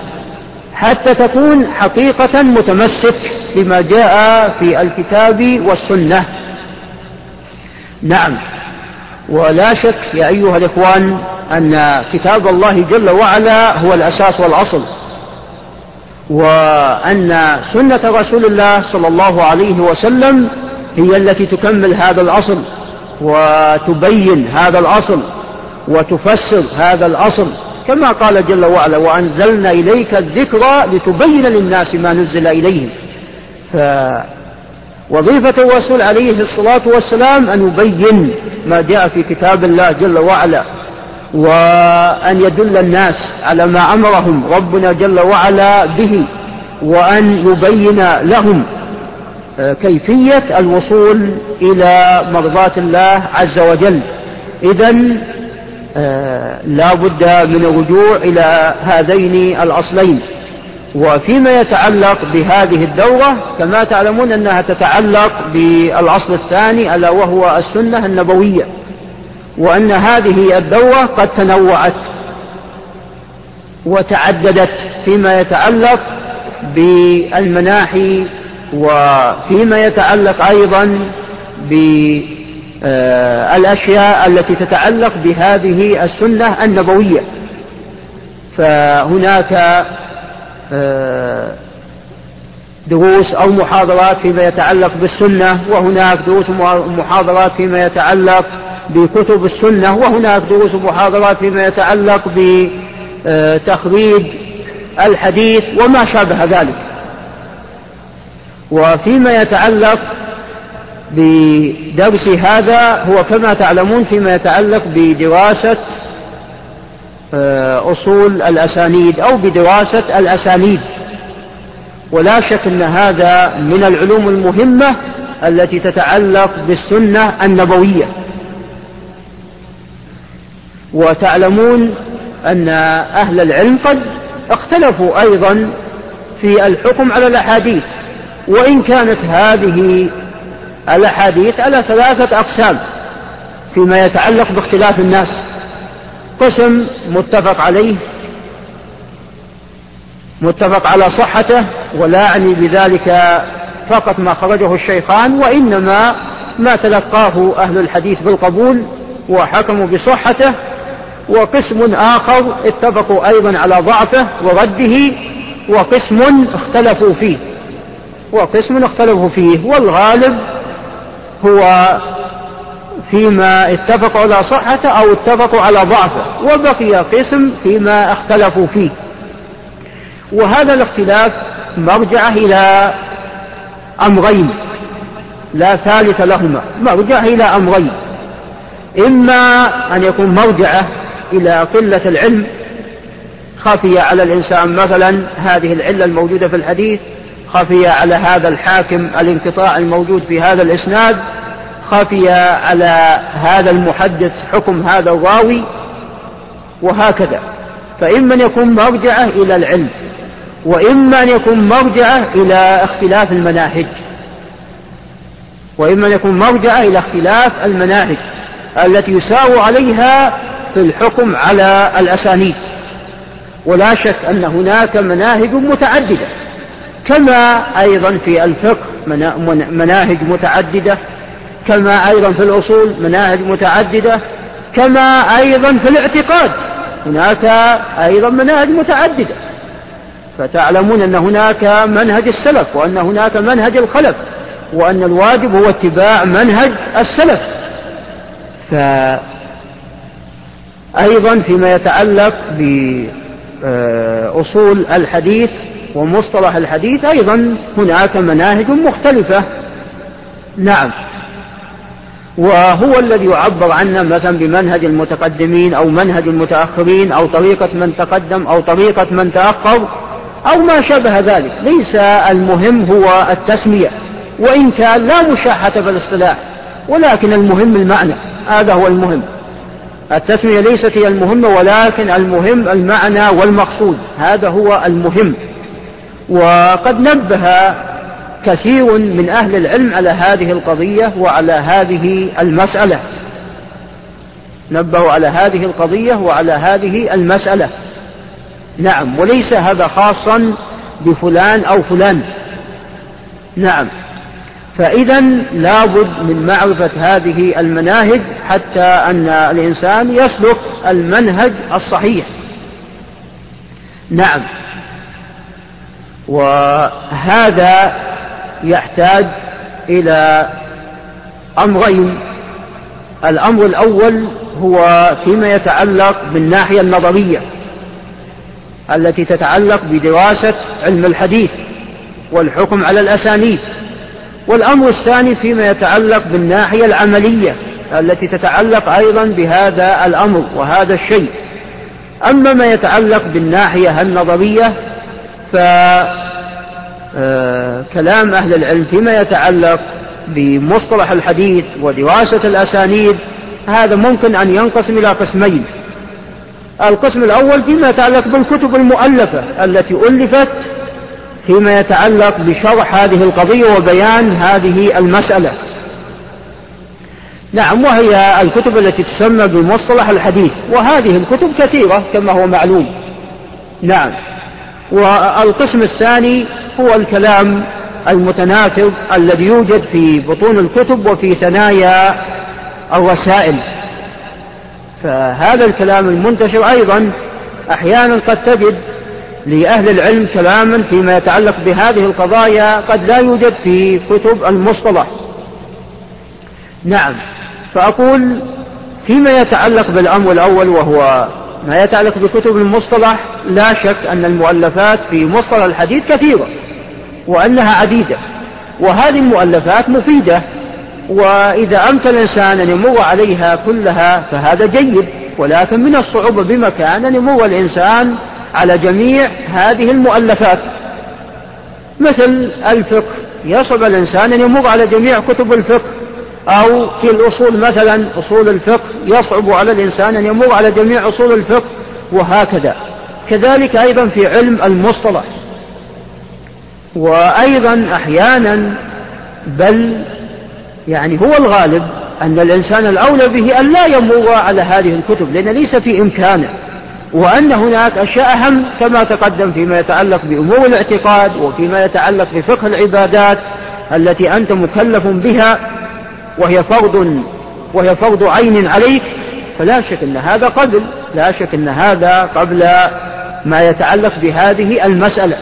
حتى تكون حقيقة متمسك بما جاء في الكتاب والسنة. نعم. ولا شك يا أيها الإخوان أن كتاب الله جل وعلا هو الأساس والأصل. وأن سنة رسول الله صلى الله عليه وسلم هي التي تكمل هذا الأصل وتبين هذا الأصل وتفسر هذا الأصل. كما قال جل وعلا وأنزلنا إليك الذكرى لتبين للناس ما نزل إليهم. فوظيفة الرسول عليه الصلاة والسلام أن يبين ما جاء في كتاب الله جل وعلا. وأن يدل الناس على ما أمرهم ربنا جل وعلا به وأن يبين لهم كيفية الوصول إلى مرضاة الله عز وجل. إذا آه، لا بد من الرجوع إلى هذين الأصلين. وفيما يتعلق بهذه الدورة كما تعلمون أنها تتعلق بالأصل الثاني ألا وهو السنة النبوية. وأن هذه الدورة قد تنوعت وتعددت فيما يتعلق بالمناحي وفيما يتعلق أيضا بالأشياء التي تتعلق بهذه السنة النبوية. فهناك آه، دروس أو محاضرات فيما يتعلق بالسنة وهناك دروس ومحاضرات فيما يتعلق بكتب السنة وهناك دروس ومحاضرات فيما يتعلق بتخريج الحديث وما شابه ذلك. وفيما يتعلق بدرس هذا هو كما تعلمون فيما يتعلق بدراسة آه، أصول الأسانيد أو بدراسة الأسانيد. ولا شك أن هذا من العلوم المهمة التي تتعلق بالسنة النبوية. وتعلمون أن أهل العلم قد اختلفوا أيضا في الحكم على الأحاديث وإن كانت هذه الأحاديث على ثلاثة أقسام فيما يتعلق باختلاف الناس. قسم متفق عليه متفق على صحته ولا أعني بذلك فقط ما خرجه الشيخان وإنما ما تلقاه أهل الحديث بالقبول وحكموا بصحته وقسم آخر اتفقوا أيضا على ضعفه ورده وقسم اختلفوا فيه. وقسم اختلفوا فيه والغالب هو فيما اتفقوا على صحته أو اتفقوا على ضعفه وبقي قسم فيما اختلفوا فيه. وهذا الاختلاف مرجعه إلى أمرين لا ثالث لهما مرجع إلى أمرين. إما أن يكون مرجعة إلى قلة العلم خفي على الإنسان مثلا هذه العلة الموجودة في الحديث خفي على هذا الحاكم الانقطاع الموجود في هذا الإسناد خفي على هذا المحدث حكم هذا الراوي وهكذا. فإما أن يكون مرجعة إلى العلم. وإما أن يكون مرجعه إلى اختلاف المناهج. وإما أن يكون مرجعه إلى اختلاف المناهج التي يساو عليها في الحكم على الأسانيد. ولا شك أن هناك مناهج متعددة كما أيضا في الفقه مناهج متعددة كما أيضا في الأصول مناهج متعددة كما أيضا في الاعتقاد هناك أيضا مناهج متعددة. فتعلمون أن هناك منهج السلف وأن هناك منهج الخلف وأن الواجب هو اتباع منهج السلف. فأيضا فيما يتعلق بأصول الحديث ومصطلح الحديث أيضا هناك مناهج مختلفة. نعم. وهو الذي يعبر عنه مثلا بمنهج المتقدمين أو منهج المتأخرين أو طريقة من تقدم أو طريقة من تأخر. أو ما شابه ذلك. ليس المهم هو التسمية وإن كان لا مشاحة في الاصطلاح ولكن المهم المعنى. هذا هو المهم. التسمية ليست هي المهمة ولكن المهم المعنى والمقصود. هذا هو المهم. وقد نبه كثير من أهل العلم على هذه القضية وعلى هذه المسألة. نبهوا على هذه القضية وعلى هذه المسألة. نعم وليس هذا خاصا بفلان أو فلان. نعم. فإذا لابد من معرفة هذه المناهج حتى أن الإنسان يسلك المنهج الصحيح. نعم. وهذا يحتاج إلى أمرين. الأمر الأول هو فيما يتعلق بالناحية النظرية. التي تتعلق بدراسة علم الحديث والحكم على الأسانيد. والأمر الثاني فيما يتعلق بالناحية العملية التي تتعلق أيضا بهذا الأمر وهذا الشيء. أما ما يتعلق بالناحية النظرية فكلام أهل العلم فيما يتعلق بمصطلح الحديث ودراسة الأسانيد هذا ممكن أن ينقسم إلى قسمين. القسم الأول فيما يتعلق بالكتب المؤلفة التي ألفت فيما يتعلق بشرح هذه القضية وبيان هذه المسألة. نعم وهي الكتب التي تسمى بمصطلح الحديث وهذه الكتب كثيرة كما هو معلوم. نعم والقسم الثاني هو الكلام المتناثر الذي يوجد في بطون الكتب وفي ثنايا الرسائل. فهذا الكلام المنتشر أيضا أحيانا قد تجد لأهل العلم كلاما فيما يتعلق بهذه القضايا قد لا يوجد في كتب المصطلح. نعم فأقول فيما يتعلق بالأمر الأول وهو ما يتعلق بكتب المصطلح لا شك أن المؤلفات في مصطلح الحديث كثيرة وأنها عديدة وهذه المؤلفات مفيدة وإذا أمكن الإنسان أن يمر عليها كلها فهذا جيد ولكن من الصعوبة بمكان أن يمر الإنسان على جميع هذه المؤلفات. مثل الفقه يصعب الإنسان أن يمر على جميع كتب الفقه أو في الأصول مثلا أصول الفقه يصعب على الإنسان أن يمر على جميع أصول الفقه وهكذا. كذلك أيضا في علم المصطلح. وأيضا أحيانا بل يعني هو الغالب أن الإنسان الأولى به أن لا يمر على هذه الكتب لأن ليس في إمكانه وأن هناك أشياء أهم كما تقدم فيما يتعلق بأمور الاعتقاد وفيما يتعلق بفقه العبادات التي أنت مكلف بها وهي فرض وهي فرض عين عليك. فلا شك أن هذا قبل لا شك أن هذا قبل ما يتعلق بهذه المسألة.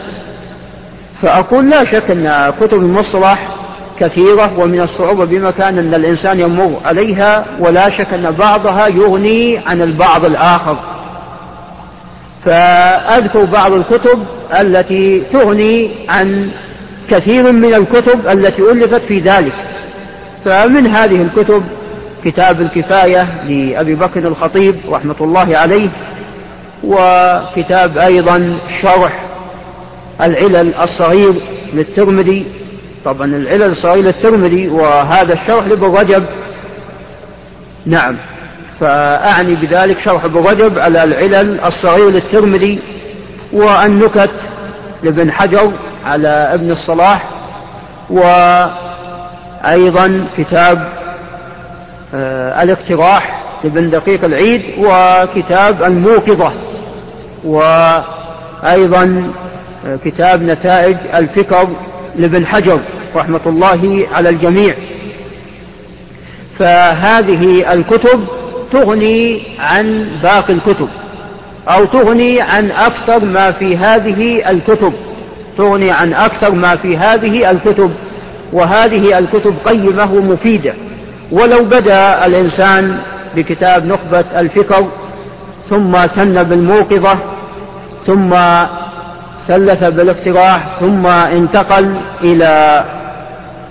فأقول لا شك أن كتب المصطلح كثيرة ومن الصعوبة بمكان أن الإنسان يمر عليها ولا شك أن بعضها يغني عن البعض الآخر. فأذكر بعض الكتب التي تغني عن كثير من الكتب التي ألفت في ذلك. فمن هذه الكتب كتاب الكفاية لأبي بكر الخطيب رحمة الله عليه وكتاب أيضا شرح العلل الصغير للترمذي طبعا العلل الصغير للترمذي وهذا الشرح لابن رجب. نعم. فأعني بذلك شرح ابن رجب على العلل الصغير للترمذي والنكت لابن حجر على ابن الصلاح وأيضا كتاب آه، الاقتراح لابن دقيق العيد وكتاب الموقظة وأيضا آه، كتاب نتائج الفكر لابن حجر رحمة الله على الجميع. فهذه الكتب تغني عن باقي الكتب أو تغني عن أكثر ما في هذه الكتب. تغني عن أكثر ما في هذه الكتب وهذه الكتب قيمة ومفيدة ولو بدأ الإنسان بكتاب نخبة الفكر ثم سن بالموقظة ثم سلس بالاقتراح ثم انتقل إلى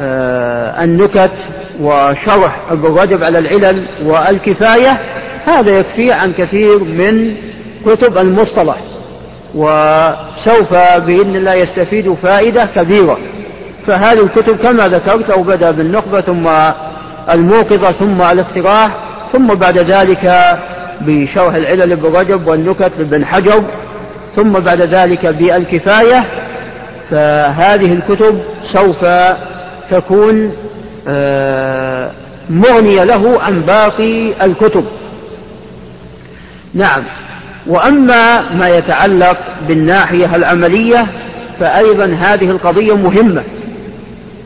آه، النكت وشرح ابن رجب على العلل والكفاية. هذا يكفي عن كثير من كتب المصطلح وسوف بإذن الله يستفيد فائدة كبيرة. فهذه الكتب كما ذكرت أو بدأ بالنخبة ثم الموقظة ثم الاقتراح ثم بعد ذلك بشرح العلل ابن رجب والنكت لابن حجر. ثم بعد ذلك بالكفاية فهذه الكتب سوف تكون آه، مغنية له عن باقي الكتب. نعم. وأما ما يتعلق بالناحية العملية فأيضا هذه القضية مهمة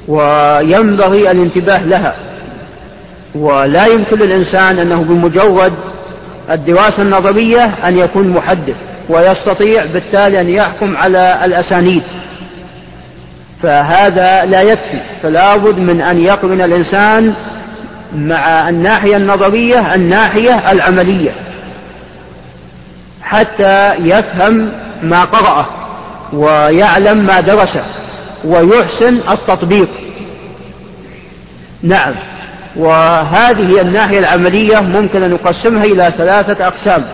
وينبغي الانتباه لها. ولا يمكن للإنسان أنه بمجرد الدراسة النظرية أن يكون محدث. ويستطيع بالتالي أن يحكم على الأسانيد. فهذا لا يكفي فلا بد من أن يقرن الإنسان مع الناحية النظرية الناحية العملية حتى يفهم ما قرأه ويعلم ما درسه ويحسن التطبيق. نعم وهذه الناحية العملية ممكن أن نقسمها إلى ثلاثة أقسام.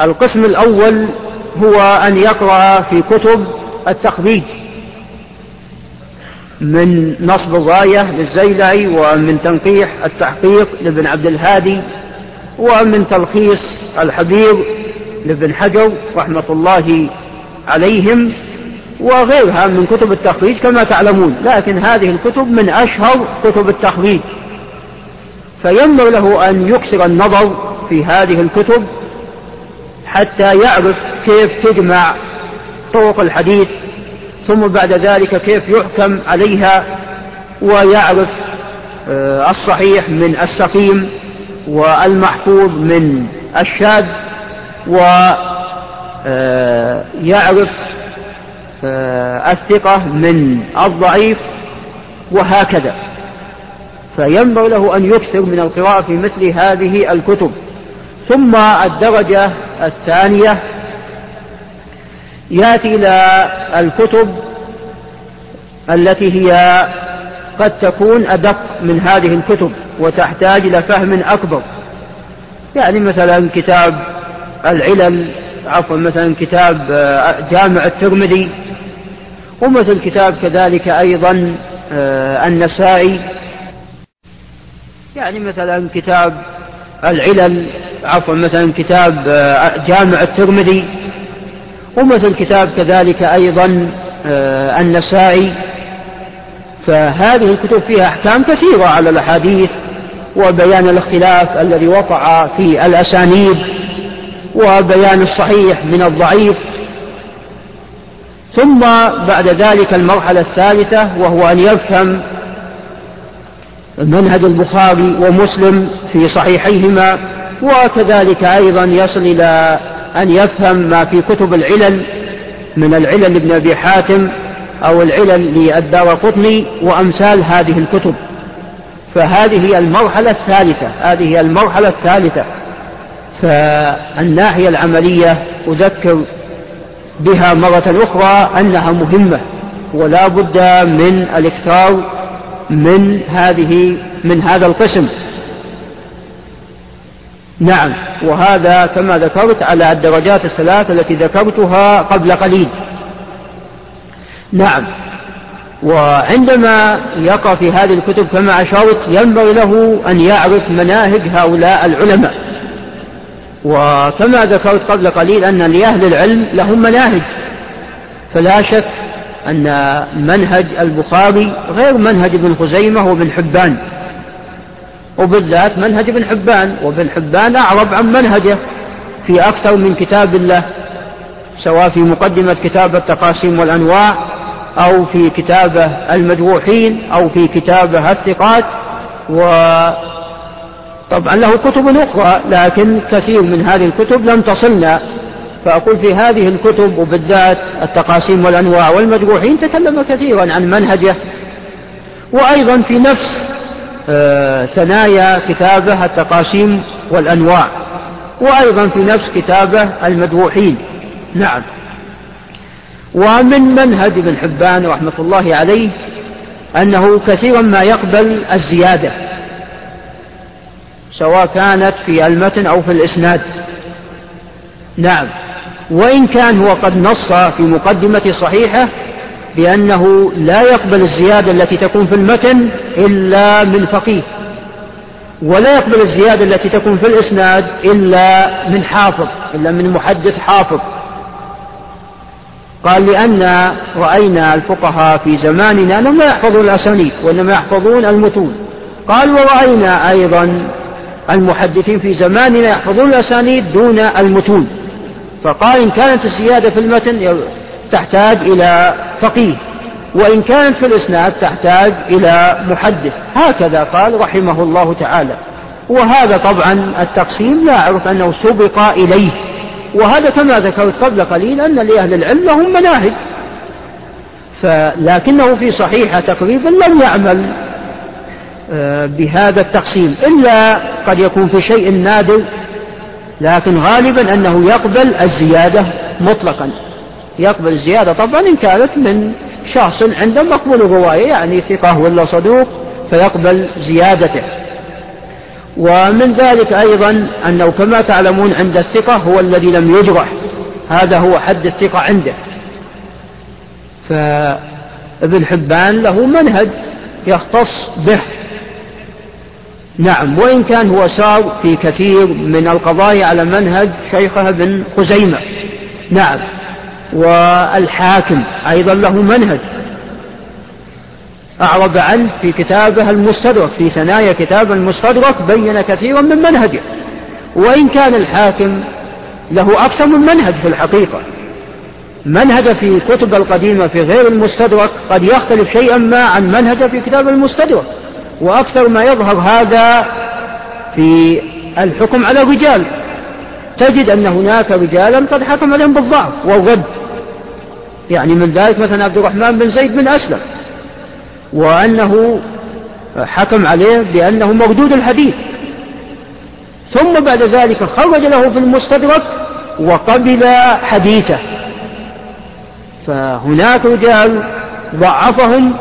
القسم الأول هو أن يقرأ في كتب التخريج من نصب الغاية للزيلعي ومن تنقيح التحقيق لابن عبد الهادي ومن تلخيص الحبيب لابن حجر رحمة الله عليهم وغيرها من كتب التخريج كما تعلمون. لكن هذه الكتب من أشهر كتب التخريج. فينبغي له أن يكسر النظر في هذه الكتب حتى يعرف كيف تجمع طرق الحديث ثم بعد ذلك كيف يحكم عليها ويعرف آه، الصحيح من السقيم والمحفوظ من الشاذ ويعرف آه، آه، الثقة من الضعيف وهكذا. فينبغي له أن يكثر من القراءة في مثل هذه الكتب. ثم الدرجة الثانية يأتي إلى الكتب التي هي قد تكون أدق من هذه الكتب وتحتاج إلى فهم أكبر. يعني مثلا كتاب العلل عفوا مثلا كتاب آه، جامع الترمذي ومثل كتاب كذلك أيضا آه، النسائي. يعني مثلا كتاب العلل عفوا مثلا كتاب آه، جامع الترمذي ومثل كتاب كذلك أيضا آه، النسائي. فهذه الكتب فيها أحكام كثيرة على الأحاديث وبيان الاختلاف الذي وقع في الأسانيد وبيان الصحيح من الضعيف. ثم بعد ذلك المرحلة الثالثة وهو أن يفهم منهج البخاري ومسلم في صحيحيهما وكذلك أيضا يصل إلى أن يفهم ما في كتب العلل من العلل لابن أبي حاتم أو العلل للدار قطني وأمثال هذه الكتب. فهذه المرحلة الثالثة هذه المرحلة الثالثة. فالناحية العملية أذكر بها مرة أخرى أنها مهمة ولا بد من الاكثار من هذه من هذا القسم. نعم وهذا كما ذكرت على الدرجات الثلاث التي ذكرتها قبل قليل. نعم وعندما يقرأ في هذه الكتب كما أشرت ينبغي له أن يعرف مناهج هؤلاء العلماء. وكما ذكرت قبل قليل أن لأهل العلم لهم مناهج. فلا شك أن منهج البخاري غير منهج ابن خزيمة وابن حبان. وبالذات منهج ابن حبان وابن حبان أعرب عن منهجه في أكثر من كتاب الله سواء في مقدمة كتاب التقاسيم والأنواع أو في كتابه المجروحين أو في كتابه الثقات. وطبعا له كتب أخرى لكن كثير من هذه الكتب لم تصلنا فأقول في هذه الكتب وبالذات التقاسيم والأنواع والمجروحين تكلم كثيرا عن منهجه وأيضا في نفس آه، ثنايا كتابه التقاسيم والأنواع وأيضا في نفس كتابه المجروحين. نعم. ومن منهج ابن حبان رحمة الله عليه أنه كثيرا ما يقبل الزيادة سواء كانت في المتن أو في الإسناد. نعم. وإن كان هو قد نص في مقدمة صحيحة بأنه لا يقبل الزيادة التي تكون في المتن إلا من فقيه ولا يقبل الزيادة التي تكون في الإسناد إلا من حافظ إلا من محدث حافظ. قال لأن رأينا الفقهاء في زماننا لا يحفظون الأسانيد وإنما يحفظون المتون. قال ورأينا أيضا المحدثين في زماننا يحفظون الأسانيد دون المتون. فقال إن كانت الزيادة في المتن تحتاج إلى فقيه وإن كانت في الإسناد تحتاج إلى محدث. هكذا قال رحمه الله تعالى. وهذا طبعا التقسيم لا أعرف أنه سبق إليه. وهذا كما ذكرت قبل قليل أن لأهل العلم لهم مناهج. فلكنه في صحيحة تقريبا لم يعمل آه، بهذا التقسيم. إلا قد يكون في شيء نادر لكن غالبا أنه يقبل الزيادة مطلقا. يقبل الزيادة طبعا إن كانت من شخص عنده مقبول الرواية يعني ثقة ولا صدوق فيقبل زيادته. ومن ذلك أيضا أنه كما تعلمون عند الثقة هو الذي لم يجرح. هذا هو حد الثقة عنده. فابن حبان له منهج يختص به. نعم وإن كان هو سار في كثير من القضايا على منهج شيخه ابن خزيمة. نعم والحاكم أيضا له منهج. أعرب عنه في كتابه المستدرك في ثنايا كتاب المستدرك بين كثيرا من منهجه. وإن كان الحاكم له أكثر من منهج في الحقيقة. منهج في كتب القديمة في غير المستدرك قد يختلف شيئا ما عن منهج في كتاب المستدرك. وأكثر ما يظهر هذا في الحكم على الرجال. تجد أن هناك رجالا قد حكم عليهم بالضعف والرد. يعني من ذلك مثلا عبد الرحمن بن زيد بن أسلم وأنه حكم عليه بأنه مردود الحديث. ثم بعد ذلك خرج له في المستدرك وقبل حديثه. فهناك رجال ضعفهم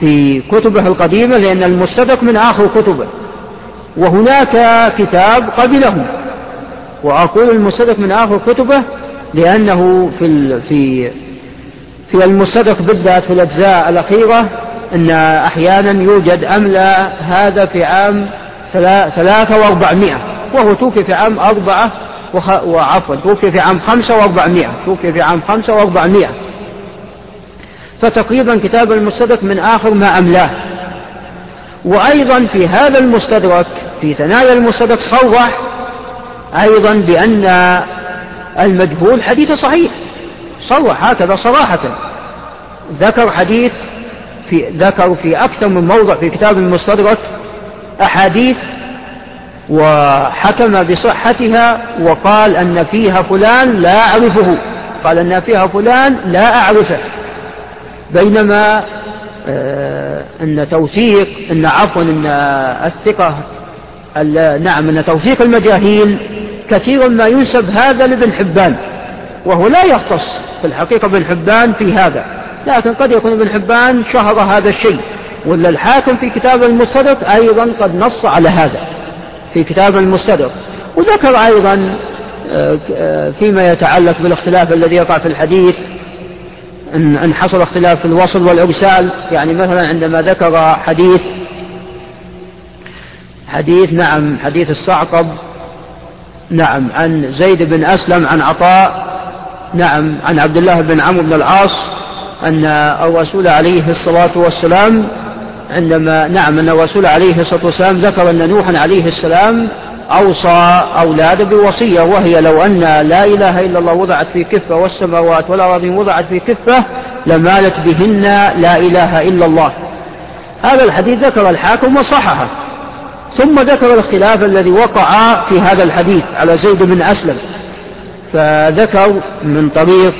في كتبه القديمة لأن المستدرك من آخر كتبه. وهناك كتاب قبله وأقول المستدرك من آخر كتبه لأنه في في في المستدرك بالذات في الأجزاء الأخيرة أن أحيانا يوجد أملى هذا في عام ثلاثة وأربعمائة. وهو توفي في عام أربعة وعفوا توفي في عام خمسة وأربعمائة. توفي في عام خمسة وأربعمائة. فتقريبا كتاب المستدرك من آخر ما أملاه. وأيضا في هذا المستدرك في ثنايا المستدرك صرح أيضا بأن المجهول حديث صحيح. صرح هكذا صراحة. ذكر حديث في ذكر في أكثر من موضع في كتاب المستدرك أحاديث وحكم بصحتها وقال أن فيها فلان لا أعرفه. قال أن فيها فلان لا أعرفه. بينما آه، أن توثيق أن عفوا أن الثقة نعم أن توثيق المجاهيل كثير ما ينسب هذا لابن حبان وهو لا يختص في الحقيقة ابن حبان في هذا لكن قد يكون ابن حبان شهر هذا الشيء ولا الحاكم في كتاب المستدرك أيضا قد نص على هذا في كتاب المستدرك وذكر أيضا آه، آه، فيما يتعلق بالإختلاف الذي يقع في الحديث إن, إن حصل اختلاف في الوصل والإرسال. يعني مثلا عندما ذكر حديث حديث نعم حديث الصعقب نعم عن زيد بن أسلم عن عطاء نعم عن عبد الله بن عمرو بن العاص أن الرسول عليه الصلاة والسلام عندما نعم أن الرسول عليه الصلاة والسلام ذكر أن نوحا عليه السلام أوصى أولاده بوصية وهي لو أن لا إله إلا الله وضعت في كفة والسماوات والأراضين وضعت في كفة لمالت بهن لا إله إلا الله. هذا الحديث ذكر الحاكم وصححه. ثم ذكر الاختلاف الذي وقع في هذا الحديث على زيد بن أسلم. فذكر من طريق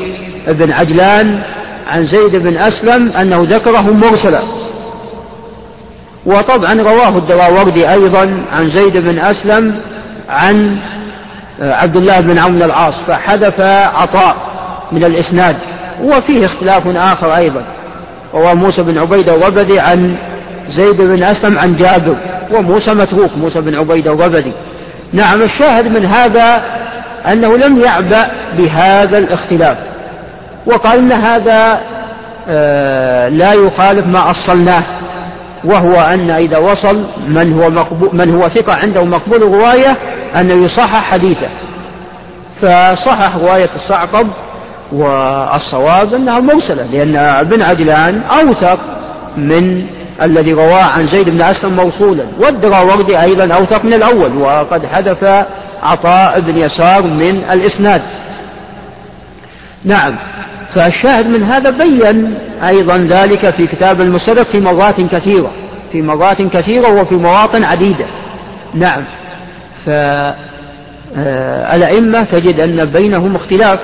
ابن عجلان عن زيد بن أسلم أنه ذكره مرسلا. وطبعا رواه الدراوردي أيضا عن زيد بن أسلم عن عبد الله بن عمرو العاص فحذف عطاء من الإسناد وفيه اختلاف آخر أيضا. رواه موسى بن عبيدة الربدي عن زيد بن أسلم عن جابر وموسى متروك موسى بن عبيدة الربدي. نعم الشاهد من هذا أنه لم يعبأ بهذا الاختلاف وقال إن هذا آه، لا يخالف ما أصلناه. وهو أن إذا وصل من هو مقبول من هو ثقة عنده مقبول الرواية أنه يصحح حديثه. فصحح رواية الصعقب والصواب أنها مرسلة لأن ابن عجلان أوثق من الذي رواه عن زيد بن أسلم موصولا والدراوردي أيضا أوثق من الأول وقد حذف عطاء بن يسار من الإسناد. نعم. فالشاهد من هذا بين أيضا ذلك في كتاب المسرف في مرات كثيرة في مرات كثيرة وفي مواطن عديدة. نعم. فالأئمة تجد أن بينهم اختلاف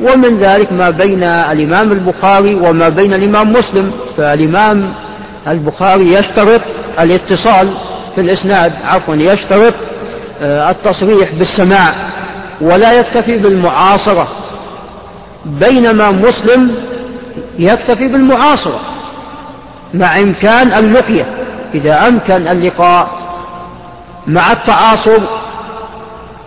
ومن ذلك ما بين الإمام البخاري وما بين الإمام مسلم. فالإمام البخاري يشترط الاتصال في الإسناد عفوا يشترط آه، التصريح بالسماع ولا يكتفي بالمعاصرة. بينما مسلم يكتفي بالمعاصرة مع إمكان اللقية. إذا أمكن اللقاء مع التعاصر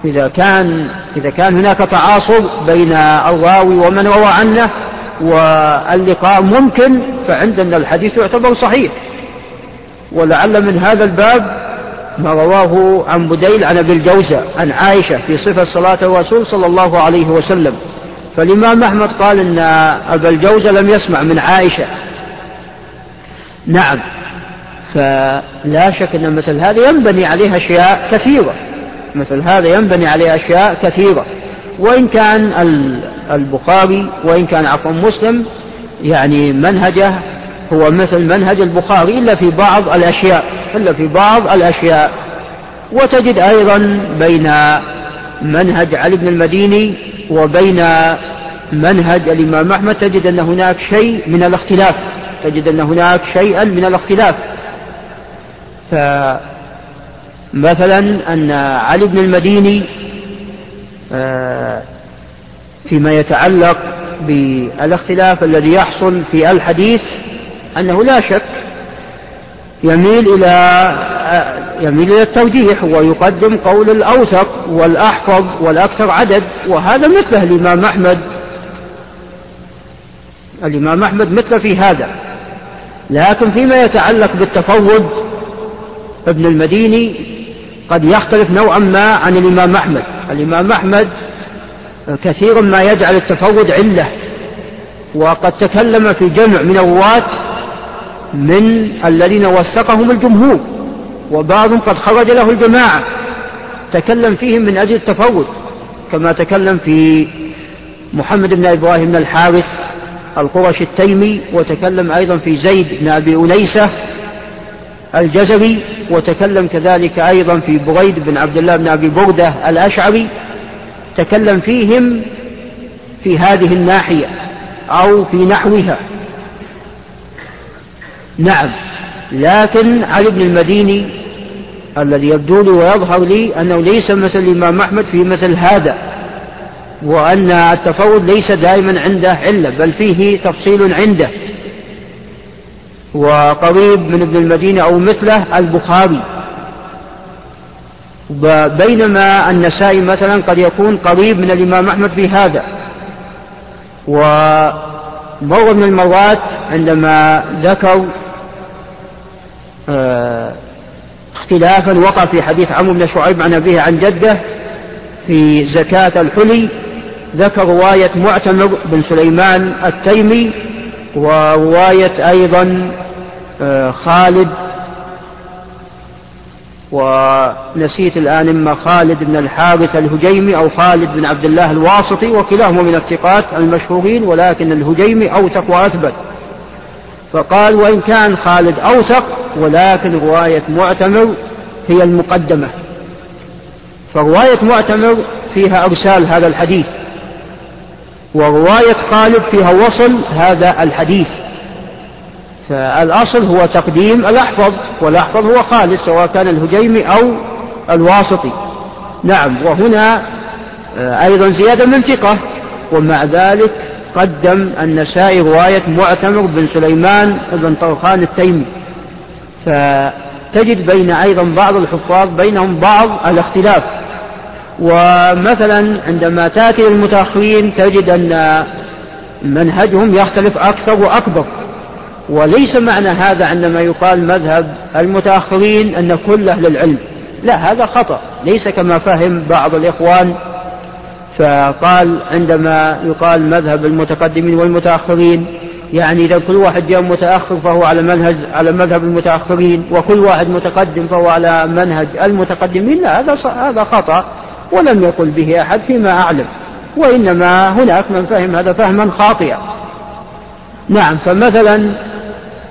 إذا كان إذا كان هناك تعاصر بين الراوي ومن روى عنه واللقاء ممكن فعندنا الحديث يعتبر صحيح. ولعل من هذا الباب ما رواه عن بديل عن أبي الجوزة عن عائشة في صفة صلاة الرسول صلى الله عليه وسلم. فالإمام أحمد قال إن أبا الجوزة لم يسمع من عائشة. نعم. فلا شك أن مثل هذا ينبني عليه أشياء كثيرة. مثل هذا ينبني عليه أشياء كثيرة. وإن كان البخاري وإن كان عفوا مسلم يعني منهجه هو مثل منهج البخاري إلا في بعض الأشياء. إلا في بعض الأشياء. وتجد أيضا بين منهج علي بن المديني وبين منهج الإمام أحمد تجد أن هناك شيء من الاختلاف تجد أن هناك شيئا من الاختلاف. فمثلا أن علي بن المديني آه، فيما يتعلق بالاختلاف الذي يحصل في الحديث أنه لا شك يميل إلى يميل إلى الترجيح ويقدم قول الأوثق والأحفظ والأكثر عدد وهذا مثله الإمام أحمد. الإمام أحمد مثل في هذا. لكن فيما يتعلق بالتفرد ابن المديني قد يختلف نوعا ما عن الإمام أحمد. الإمام أحمد كثيرا ما يجعل التفرد علة وقد تكلم في جمع من الرواة من الذين وثقهم الجمهور وبعضهم قد خرج له الجماعة. تكلم فيهم من أجل التفرد كما تكلم في محمد بن إبراهيم بن الحارث القرش التيمي وتكلم أيضا في زيد بن أبي أنيسة الجزري وتكلم كذلك أيضا في بريد بن عبد الله بن أبي بردة الأشعري. تكلم فيهم في هذه الناحية أو في نحوها. نعم. لكن علي بن المديني الذي يبدو لي ويظهر لي أنه ليس مثل الإمام أحمد في مثل هذا وأن التفرد ليس دائما عنده علة بل فيه تفصيل عنده. وقريب من ابن المدينة أو مثله البخاري. بينما النسائي مثلا قد يكون قريب من الإمام أحمد في هذا. ومر من المرات عندما ذكر اختلافا. وقع في حديث عمرو بن شعيب عن أبيه عن جده في زكاة الحلي. ذكر رواية معتمر بن سليمان التيمي ورواية أيضا آه، خالد ونسيت الآن إما خالد بن الحارث الهجيمي أو خالد بن عبد الله الواسطي وكلاهما من الثقات المشهورين ولكن الهجيمي أوثق وأثبت فقال وإن كان خالد أوثق ولكن رواية معتمر هي المقدمة. فرواية معتمر فيها إرسال هذا الحديث ورواية خالد فيها وصل هذا الحديث. فالأصل هو تقديم الأحفظ والأحفظ هو خالد سواء كان الهجيمي أو الواسطي. نعم وهنا آه، أيضا زيادة من ثقة ومع ذلك قدم النسائي رواية معتمر بن سليمان بن طرخان التيمي. فتجد بين أيضا بعض الحفاظ بينهم بعض الاختلاف. ومثلا عندما تأتي المتأخرين تجد أن منهجهم يختلف أكثر وأكبر. وليس معنى هذا عندما يقال مذهب المتأخرين أن كل أهل العلم. لا هذا خطأ. ليس كما فهم بعض الإخوان فقال عندما يقال مذهب المتقدمين والمتأخرين يعني إذا كل واحد جاء متأخر فهو على منهج على مذهب المتأخرين وكل واحد متقدم فهو على منهج المتقدمين لا هذا هذا خطأ ولم يقل به أحد فيما أعلم وإنما هناك من فهم هذا فهما خاطئا. نعم فمثلا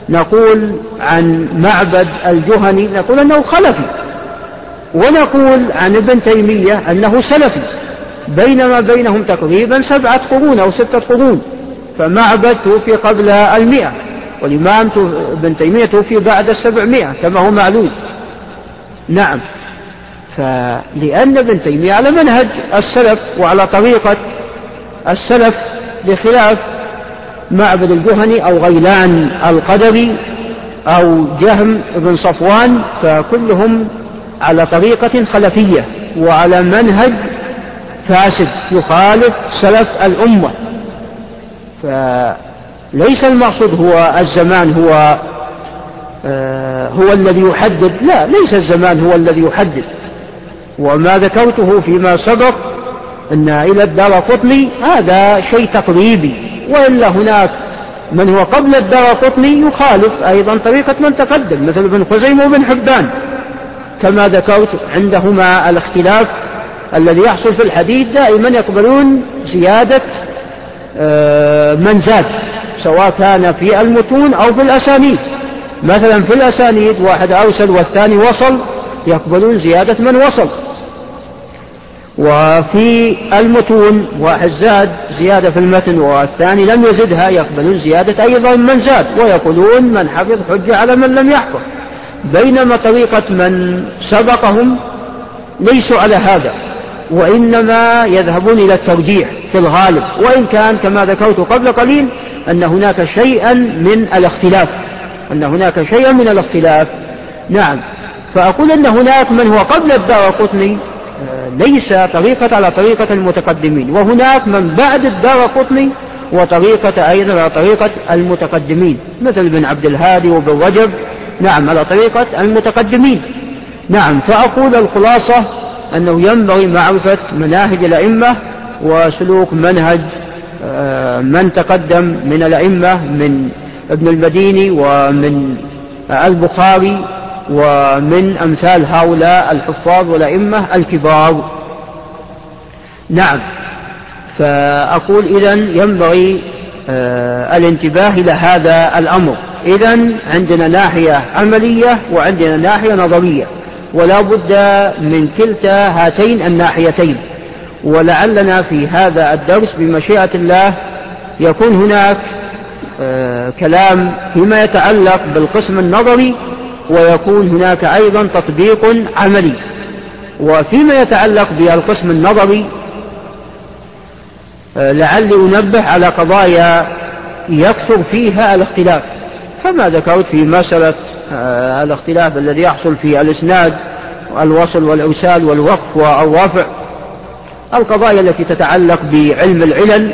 نقول عن معبد الجهني نقول أنه خلفي ونقول عن ابن تيمية أنه سلفي. بينما بينهم تقريبا سبعة قرون أو ستة قرون فمعبد توفي قبل المئة والإمام ابن تيمية توفي بعد السبعمائة كما هو معلوم. نعم. فلأن ابن تيمية على منهج السلف وعلى طريقة السلف بخلاف معبد الجهني أو غيلان القدري أو جهم بن صفوان فكلهم على طريقة خلفية وعلى منهج فاسد يخالف سلف الأمة. فليس المقصود هو الزمان هو آه، هو الذي يحدد. لا ليس الزمان هو الذي يحدد. وما ذكرته فيما سبق أن إلى الدار قطني هذا شيء تقريبي وإلا هناك من هو قبل الدار قطني يخالف أيضا طريقة من تقدم مثل ابن خزيمة وابن حبان. كما ذكرت عندهما الاختلاف الذي يحصل في الحديث دائما يقبلون زيادة آه، من زاد سواء كان في المتون أو في الأسانيد. مثلا في الأسانيد واحد أرسل والثاني وصل يقبلون زيادة من وصل. وفي المتون واحد زاد زيادة في المتن والثاني لم يزدها يقبلون زيادة أيضا من زاد ويقولون من حفظ حجة على من لم يحفظ. بينما طريقة من سبقهم ليسوا على هذا. وإنما يذهبون إلى الترجيح في الغالب. وإن كان كما ذكرت قبل قليل أن هناك شيئا من الاختلاف. أن هناك شيئا من الاختلاف. نعم. فأقول أن هناك من هو قبل الدار قطني آه، ليس طريقة على طريقة المتقدمين. وهناك من بعد الدار قطني وطريقة أيضا على طريقة المتقدمين. مثل ابن عبد الهادي وابن رجب. نعم على طريقة المتقدمين. نعم فأقول الخلاصة أنه ينبغي معرفة مناهج الأئمة وسلوك منهج آه، من تقدم من الأئمة من ابن المديني ومن البخاري ومن أمثال هؤلاء الحفاظ والأئمة الكبار. نعم. فأقول إذا ينبغي آه، الانتباه إلى هذا الأمر. إذا عندنا ناحية عملية وعندنا ناحية نظرية. ولا بد من كلتا هاتين الناحيتين. ولعلنا في هذا الدرس بمشيئة الله يكون هناك آه، كلام فيما يتعلق بالقسم النظري ويكون هناك أيضا تطبيق عملي. وفيما يتعلق بالقسم النظري آه، لعلي أنبه على قضايا يكثر فيها الاختلاف. كما ذكرت في مسألة آه، الاختلاف الذي يحصل في الإسناد الوصل والإرسال والوقف والرفع القضايا التي تتعلق بعلم العلل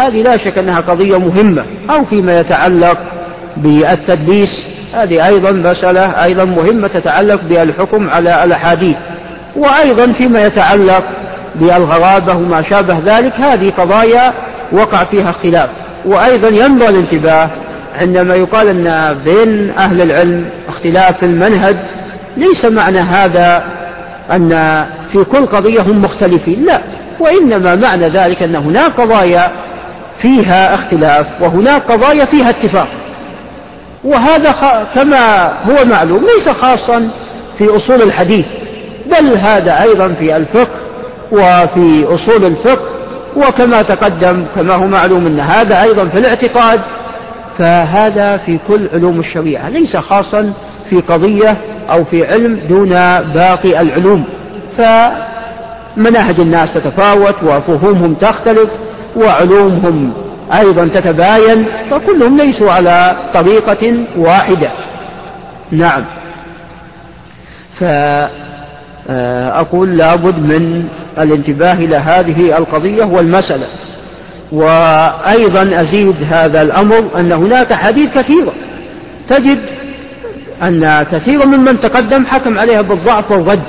هذه لا شك أنها قضية مهمة أو فيما يتعلق بالتدليس هذه أيضا مسألة أيضا مهمة تتعلق بالحكم على الأحاديث وأيضا فيما يتعلق بالغرابة وما شابه ذلك هذه قضايا وقع فيها اختلاف وأيضا ينبغي الانتباه عندما يقال أن بين أهل العلم اختلاف في المنهج ليس معنى هذا أن في كل قضية هم مختلفين لا. وإنما معنى ذلك أن هناك قضايا فيها اختلاف وهناك قضايا فيها اتفاق. وهذا كما هو معلوم ليس خاصا في أصول الحديث بل هذا أيضا في الفقه وفي أصول الفقه وكما تقدم كما هو معلوم أن هذا أيضا في الاعتقاد فهذا في كل علوم الشريعة ليس خاصا في قضية أو في علم دون باقي العلوم. فمناهج الناس تتفاوت وفهومهم تختلف وعلومهم أيضا تتباين فكلهم ليسوا على طريقة واحدة. نعم. فأقول لابد من الانتباه إلى هذه القضية والمسألة. وأيضا أزيد هذا الأمر أن هناك حديث كثيرة تجد أن كثيرا ممن تقدم حكم عليها بالضعف والرد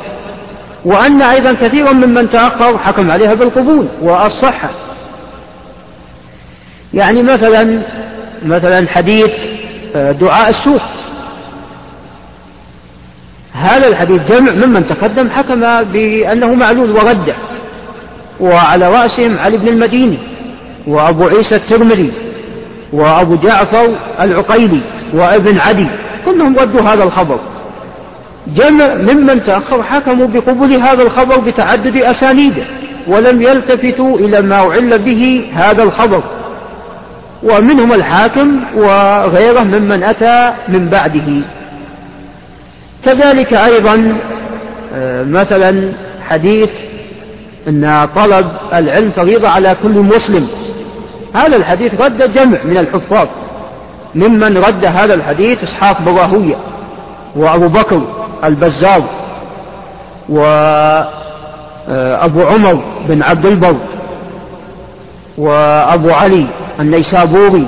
وأن أيضا كثيرا ممن تأخر حكم عليها بالقبول والصحة. يعني مثلا مثلا حديث آه، دعاء السوء. هذا الحديث جمع ممن تقدم حكم بأنه معلول ورده وعلى رأسهم علي بن المديني. وأبو عيسى الترمذي وأبو جعفر العقيلي وابن عدي كلهم ردوا هذا الخبر. جمع ممن تأخر حكموا بقبول هذا الخبر بتعدد أسانيده ولم يلتفتوا إلى ما أعل به هذا الخبر. ومنهم الحاكم وغيره ممن أتى من بعده. كذلك أيضا آه، مثلا حديث أن طلب العلم فريضة على كل مسلم. هذا الحديث رد جمع من الحفاظ ممن رد هذا الحديث إسحاق بن راهويه وأبو بكر البزار وأبو عمر بن عبد البر وأبو علي النيسابوري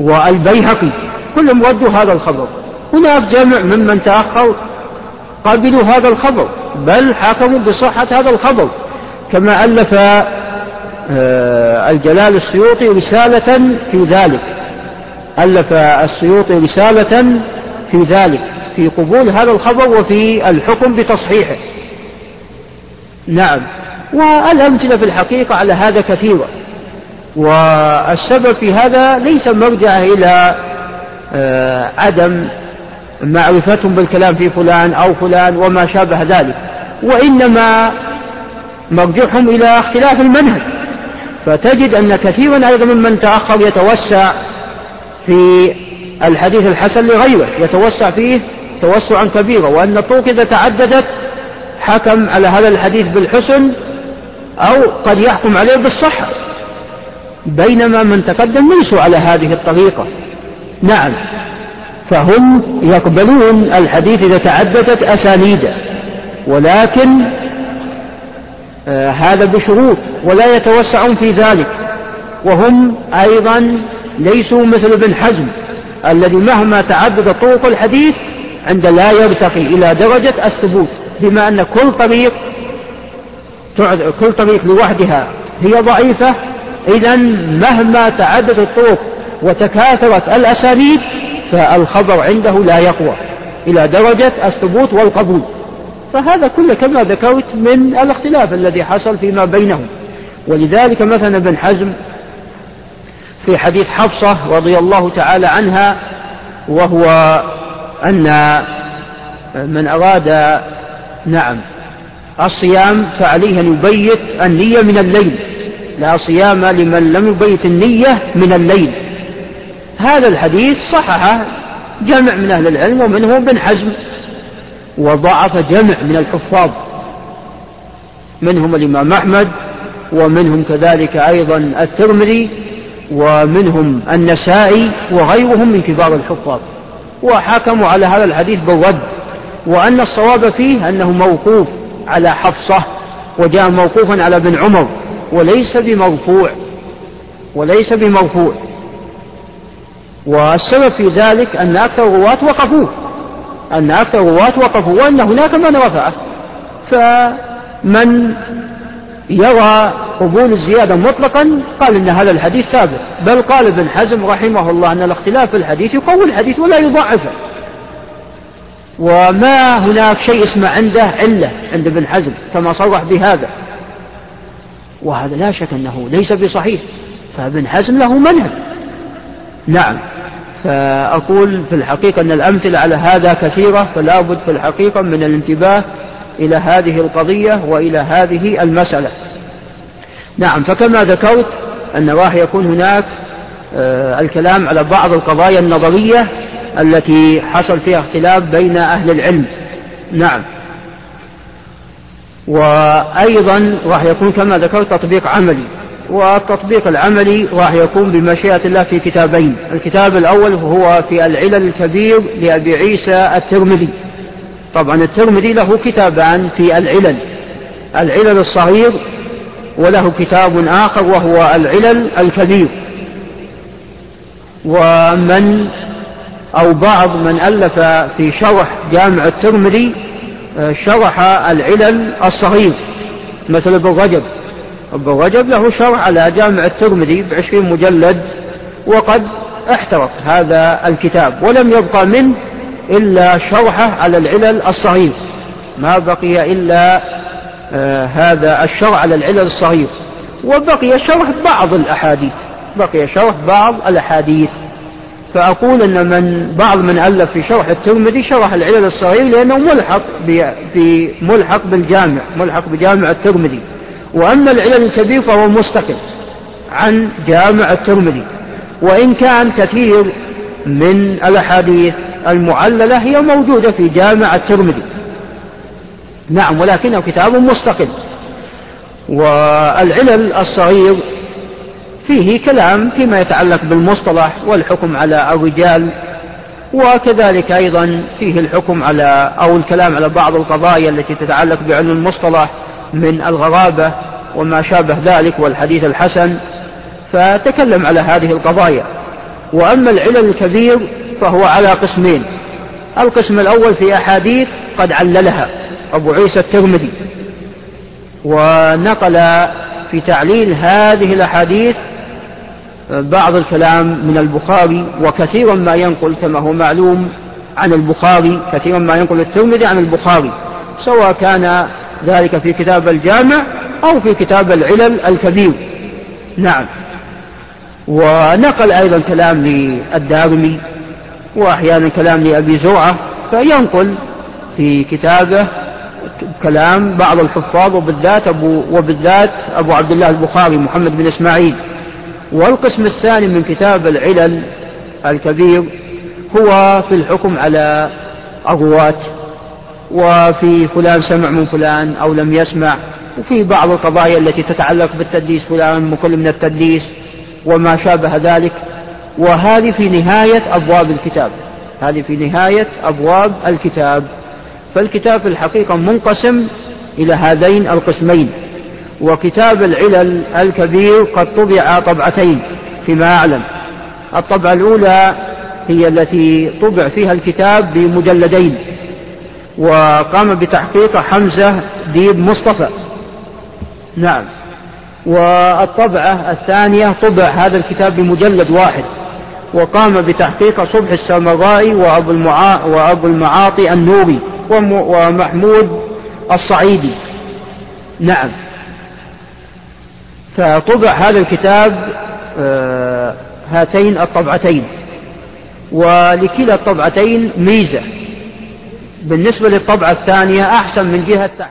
والبيهقي كلهم ردوا هذا الخبر. هناك جمع ممن تأخر قبلوا هذا الخبر بل حكموا بصحة هذا الخبر كما ألف آه، الجلال السيوطي رسالة في ذلك. ألف السيوطي رسالة في ذلك في قبول هذا الخبر وفي الحكم بتصحيحه. نعم. والأمثلة في الحقيقة على هذا كثيرة. والسبب في هذا ليس مرجع إلى آه، عدم معرفتهم بالكلام في فلان أو فلان وما شابه ذلك وإنما مرجعهم إلى اختلاف المنهج. فتجد أن كثيرا أيضا ممن تأخر يتوسع في الحديث الحسن لغيره يتوسع فيه توسعا كبيرا وأن الطرق إذا تعددت حكم على هذا الحديث بالحسن أو قد يحكم عليه بالصحة. بينما من تقدم ليسوا على هذه الطريقة. نعم فهم يقبلون الحديث إذا تعددت أسانيده ولكن هذا بشروط ولا يتوسعون في ذلك. وهم أيضا ليسوا مثل ابن حزم الذي مهما تعدد طرق الحديث عند لا يرتقي إلى درجة الثبوت بما أن كل طريق كل طريق لوحدها هي ضعيفة. إذا مهما تعددت الطرق وتكاثرت الأسانيد فالخبر عنده لا يقوى إلى درجة الثبوت والقبول. فهذا كله كما ذكرت من الاختلاف الذي حصل فيما بينهم. ولذلك مثلا ابن حزم في حديث حفصة رضي الله تعالى عنها وهو أن من أراد نعم الصيام فعليه أن يبيت النية من الليل. لا صيام لمن لم يبيت النية من الليل. هذا الحديث صححه جمع من أهل العلم ومنهم ابن حزم. وضعف جمع من الحفاظ. منهم الإمام أحمد ومنهم كذلك أيضا الترمذي ومنهم النسائي وغيرهم من كبار الحفاظ. وحكموا على هذا الحديث بالرد وأن الصواب فيه أنه موقوف على حفصة وجاء موقوفا على ابن عمر وليس بمرفوع وليس بمرفوع والسبب في ذلك أن أكثر الرواة وقفوه. أن أكثر الرواة وقفوا وأن هناك من رفعه فمن يرى قبول الزيادة مطلقا قال إن هذا الحديث ثابت. بل قال ابن حزم رحمه الله أن الاختلاف في الحديث يقوي الحديث ولا يضعفه. وما هناك شيء اسمه عنده علة عند ابن حزم كما صرح بهذا. وهذا لا شك أنه ليس بصحيح. فابن حزم له منهج. نعم. فأقول في الحقيقة أن الأمثلة على هذا كثيرة فلا بد في الحقيقة من الانتباه إلى هذه القضية وإلى هذه المسألة. نعم فكما ذكرت أن راح يكون هناك آه، الكلام على بعض القضايا النظرية التي حصل فيها اختلاف بين أهل العلم. نعم. وأيضا راح يكون كما ذكرت تطبيق عملي. والتطبيق العملي راح يكون بمشيئة الله في كتابين. الكتاب الأول هو في العلل الكبير لأبي عيسى الترمذي. طبعا الترمذي له كتابان في العلل. العلل الصغير وله كتاب آخر وهو العلل الكبير. ومن أو بعض من ألف في شرح جامع الترمذي آه، شرح العلل الصغير مثل ابن رجب. ابن رجب له شرح على جامع الترمذي بعشرين مجلد وقد احترق هذا الكتاب ولم يبقى منه إلا شرحه على العلل الصغير. ما بقي إلا آه هذا الشرح على العلل الصغير. وبقي شرح بعض الأحاديث بقي شرح بعض الأحاديث. فأقول أن من بعض من ألف في شرح الترمذي شرح العلل الصغير لأنه ملحق بملحق بالجامع ملحق بجامع الترمذي. وأما العلل الكبير فهو مستقل عن جامع الترمذي. وإن كان كثير من الأحاديث المعللة هي موجودة في جامع الترمذي. نعم ولكنه كتاب مستقل. والعلل الصغير فيه كلام فيما يتعلق بالمصطلح والحكم على الرجال وكذلك أيضا فيه الحكم على أو الكلام على بعض القضايا التي تتعلق بعلم المصطلح من الغرابة وما شابه ذلك والحديث الحسن فتكلم على هذه القضايا. وأما العلل الكبير فهو على قسمين. القسم الأول في أحاديث قد عللها أبو عيسى الترمذي ونقل في تعليل هذه الأحاديث بعض الكلام من البخاري وكثيرا ما ينقل كما هو معلوم عن البخاري كثيرا ما ينقل الترمذي عن البخاري سواء كان ذلك في كتاب الجامع أو في كتاب العلل الكبير. نعم. ونقل أيضا كلام للدارمي وأحيانا كلام لأبي زرعة فينقل في كتابه كلام بعض الحفاظ وبالذات أبو وبالذات أبو عبد الله البخاري محمد بن إسماعيل. والقسم الثاني من كتاب العلل الكبير هو في الحكم على الرواة وفي فلان سمع من فلان أو لم يسمع. وفي بعض القضايا التي تتعلق بالتدليس فلان مكل من التدليس وما شابه ذلك وهذه في نهاية أبواب الكتاب. هذه في نهاية أبواب الكتاب. فالكتاب في الحقيقة منقسم إلى هذين القسمين. وكتاب العلل الكبير قد طبع طبعتين فيما أعلم. الطبعة الأولى هي التي طبع فيها الكتاب بمجلدين وقام بتحقيق حمزة ديب مصطفى. نعم. والطبعة الثانية طبع هذا الكتاب بمجلد واحد وقام بتحقيق صبح السمرائي وأبو, المعا وأبو المعاطي النوري ومحمود الصعيدي. نعم. فطبع هذا الكتاب آه هاتين الطبعتين ولكلا الطبعتين ميزة. بالنسبة للطبعة الثانية أحسن من جهة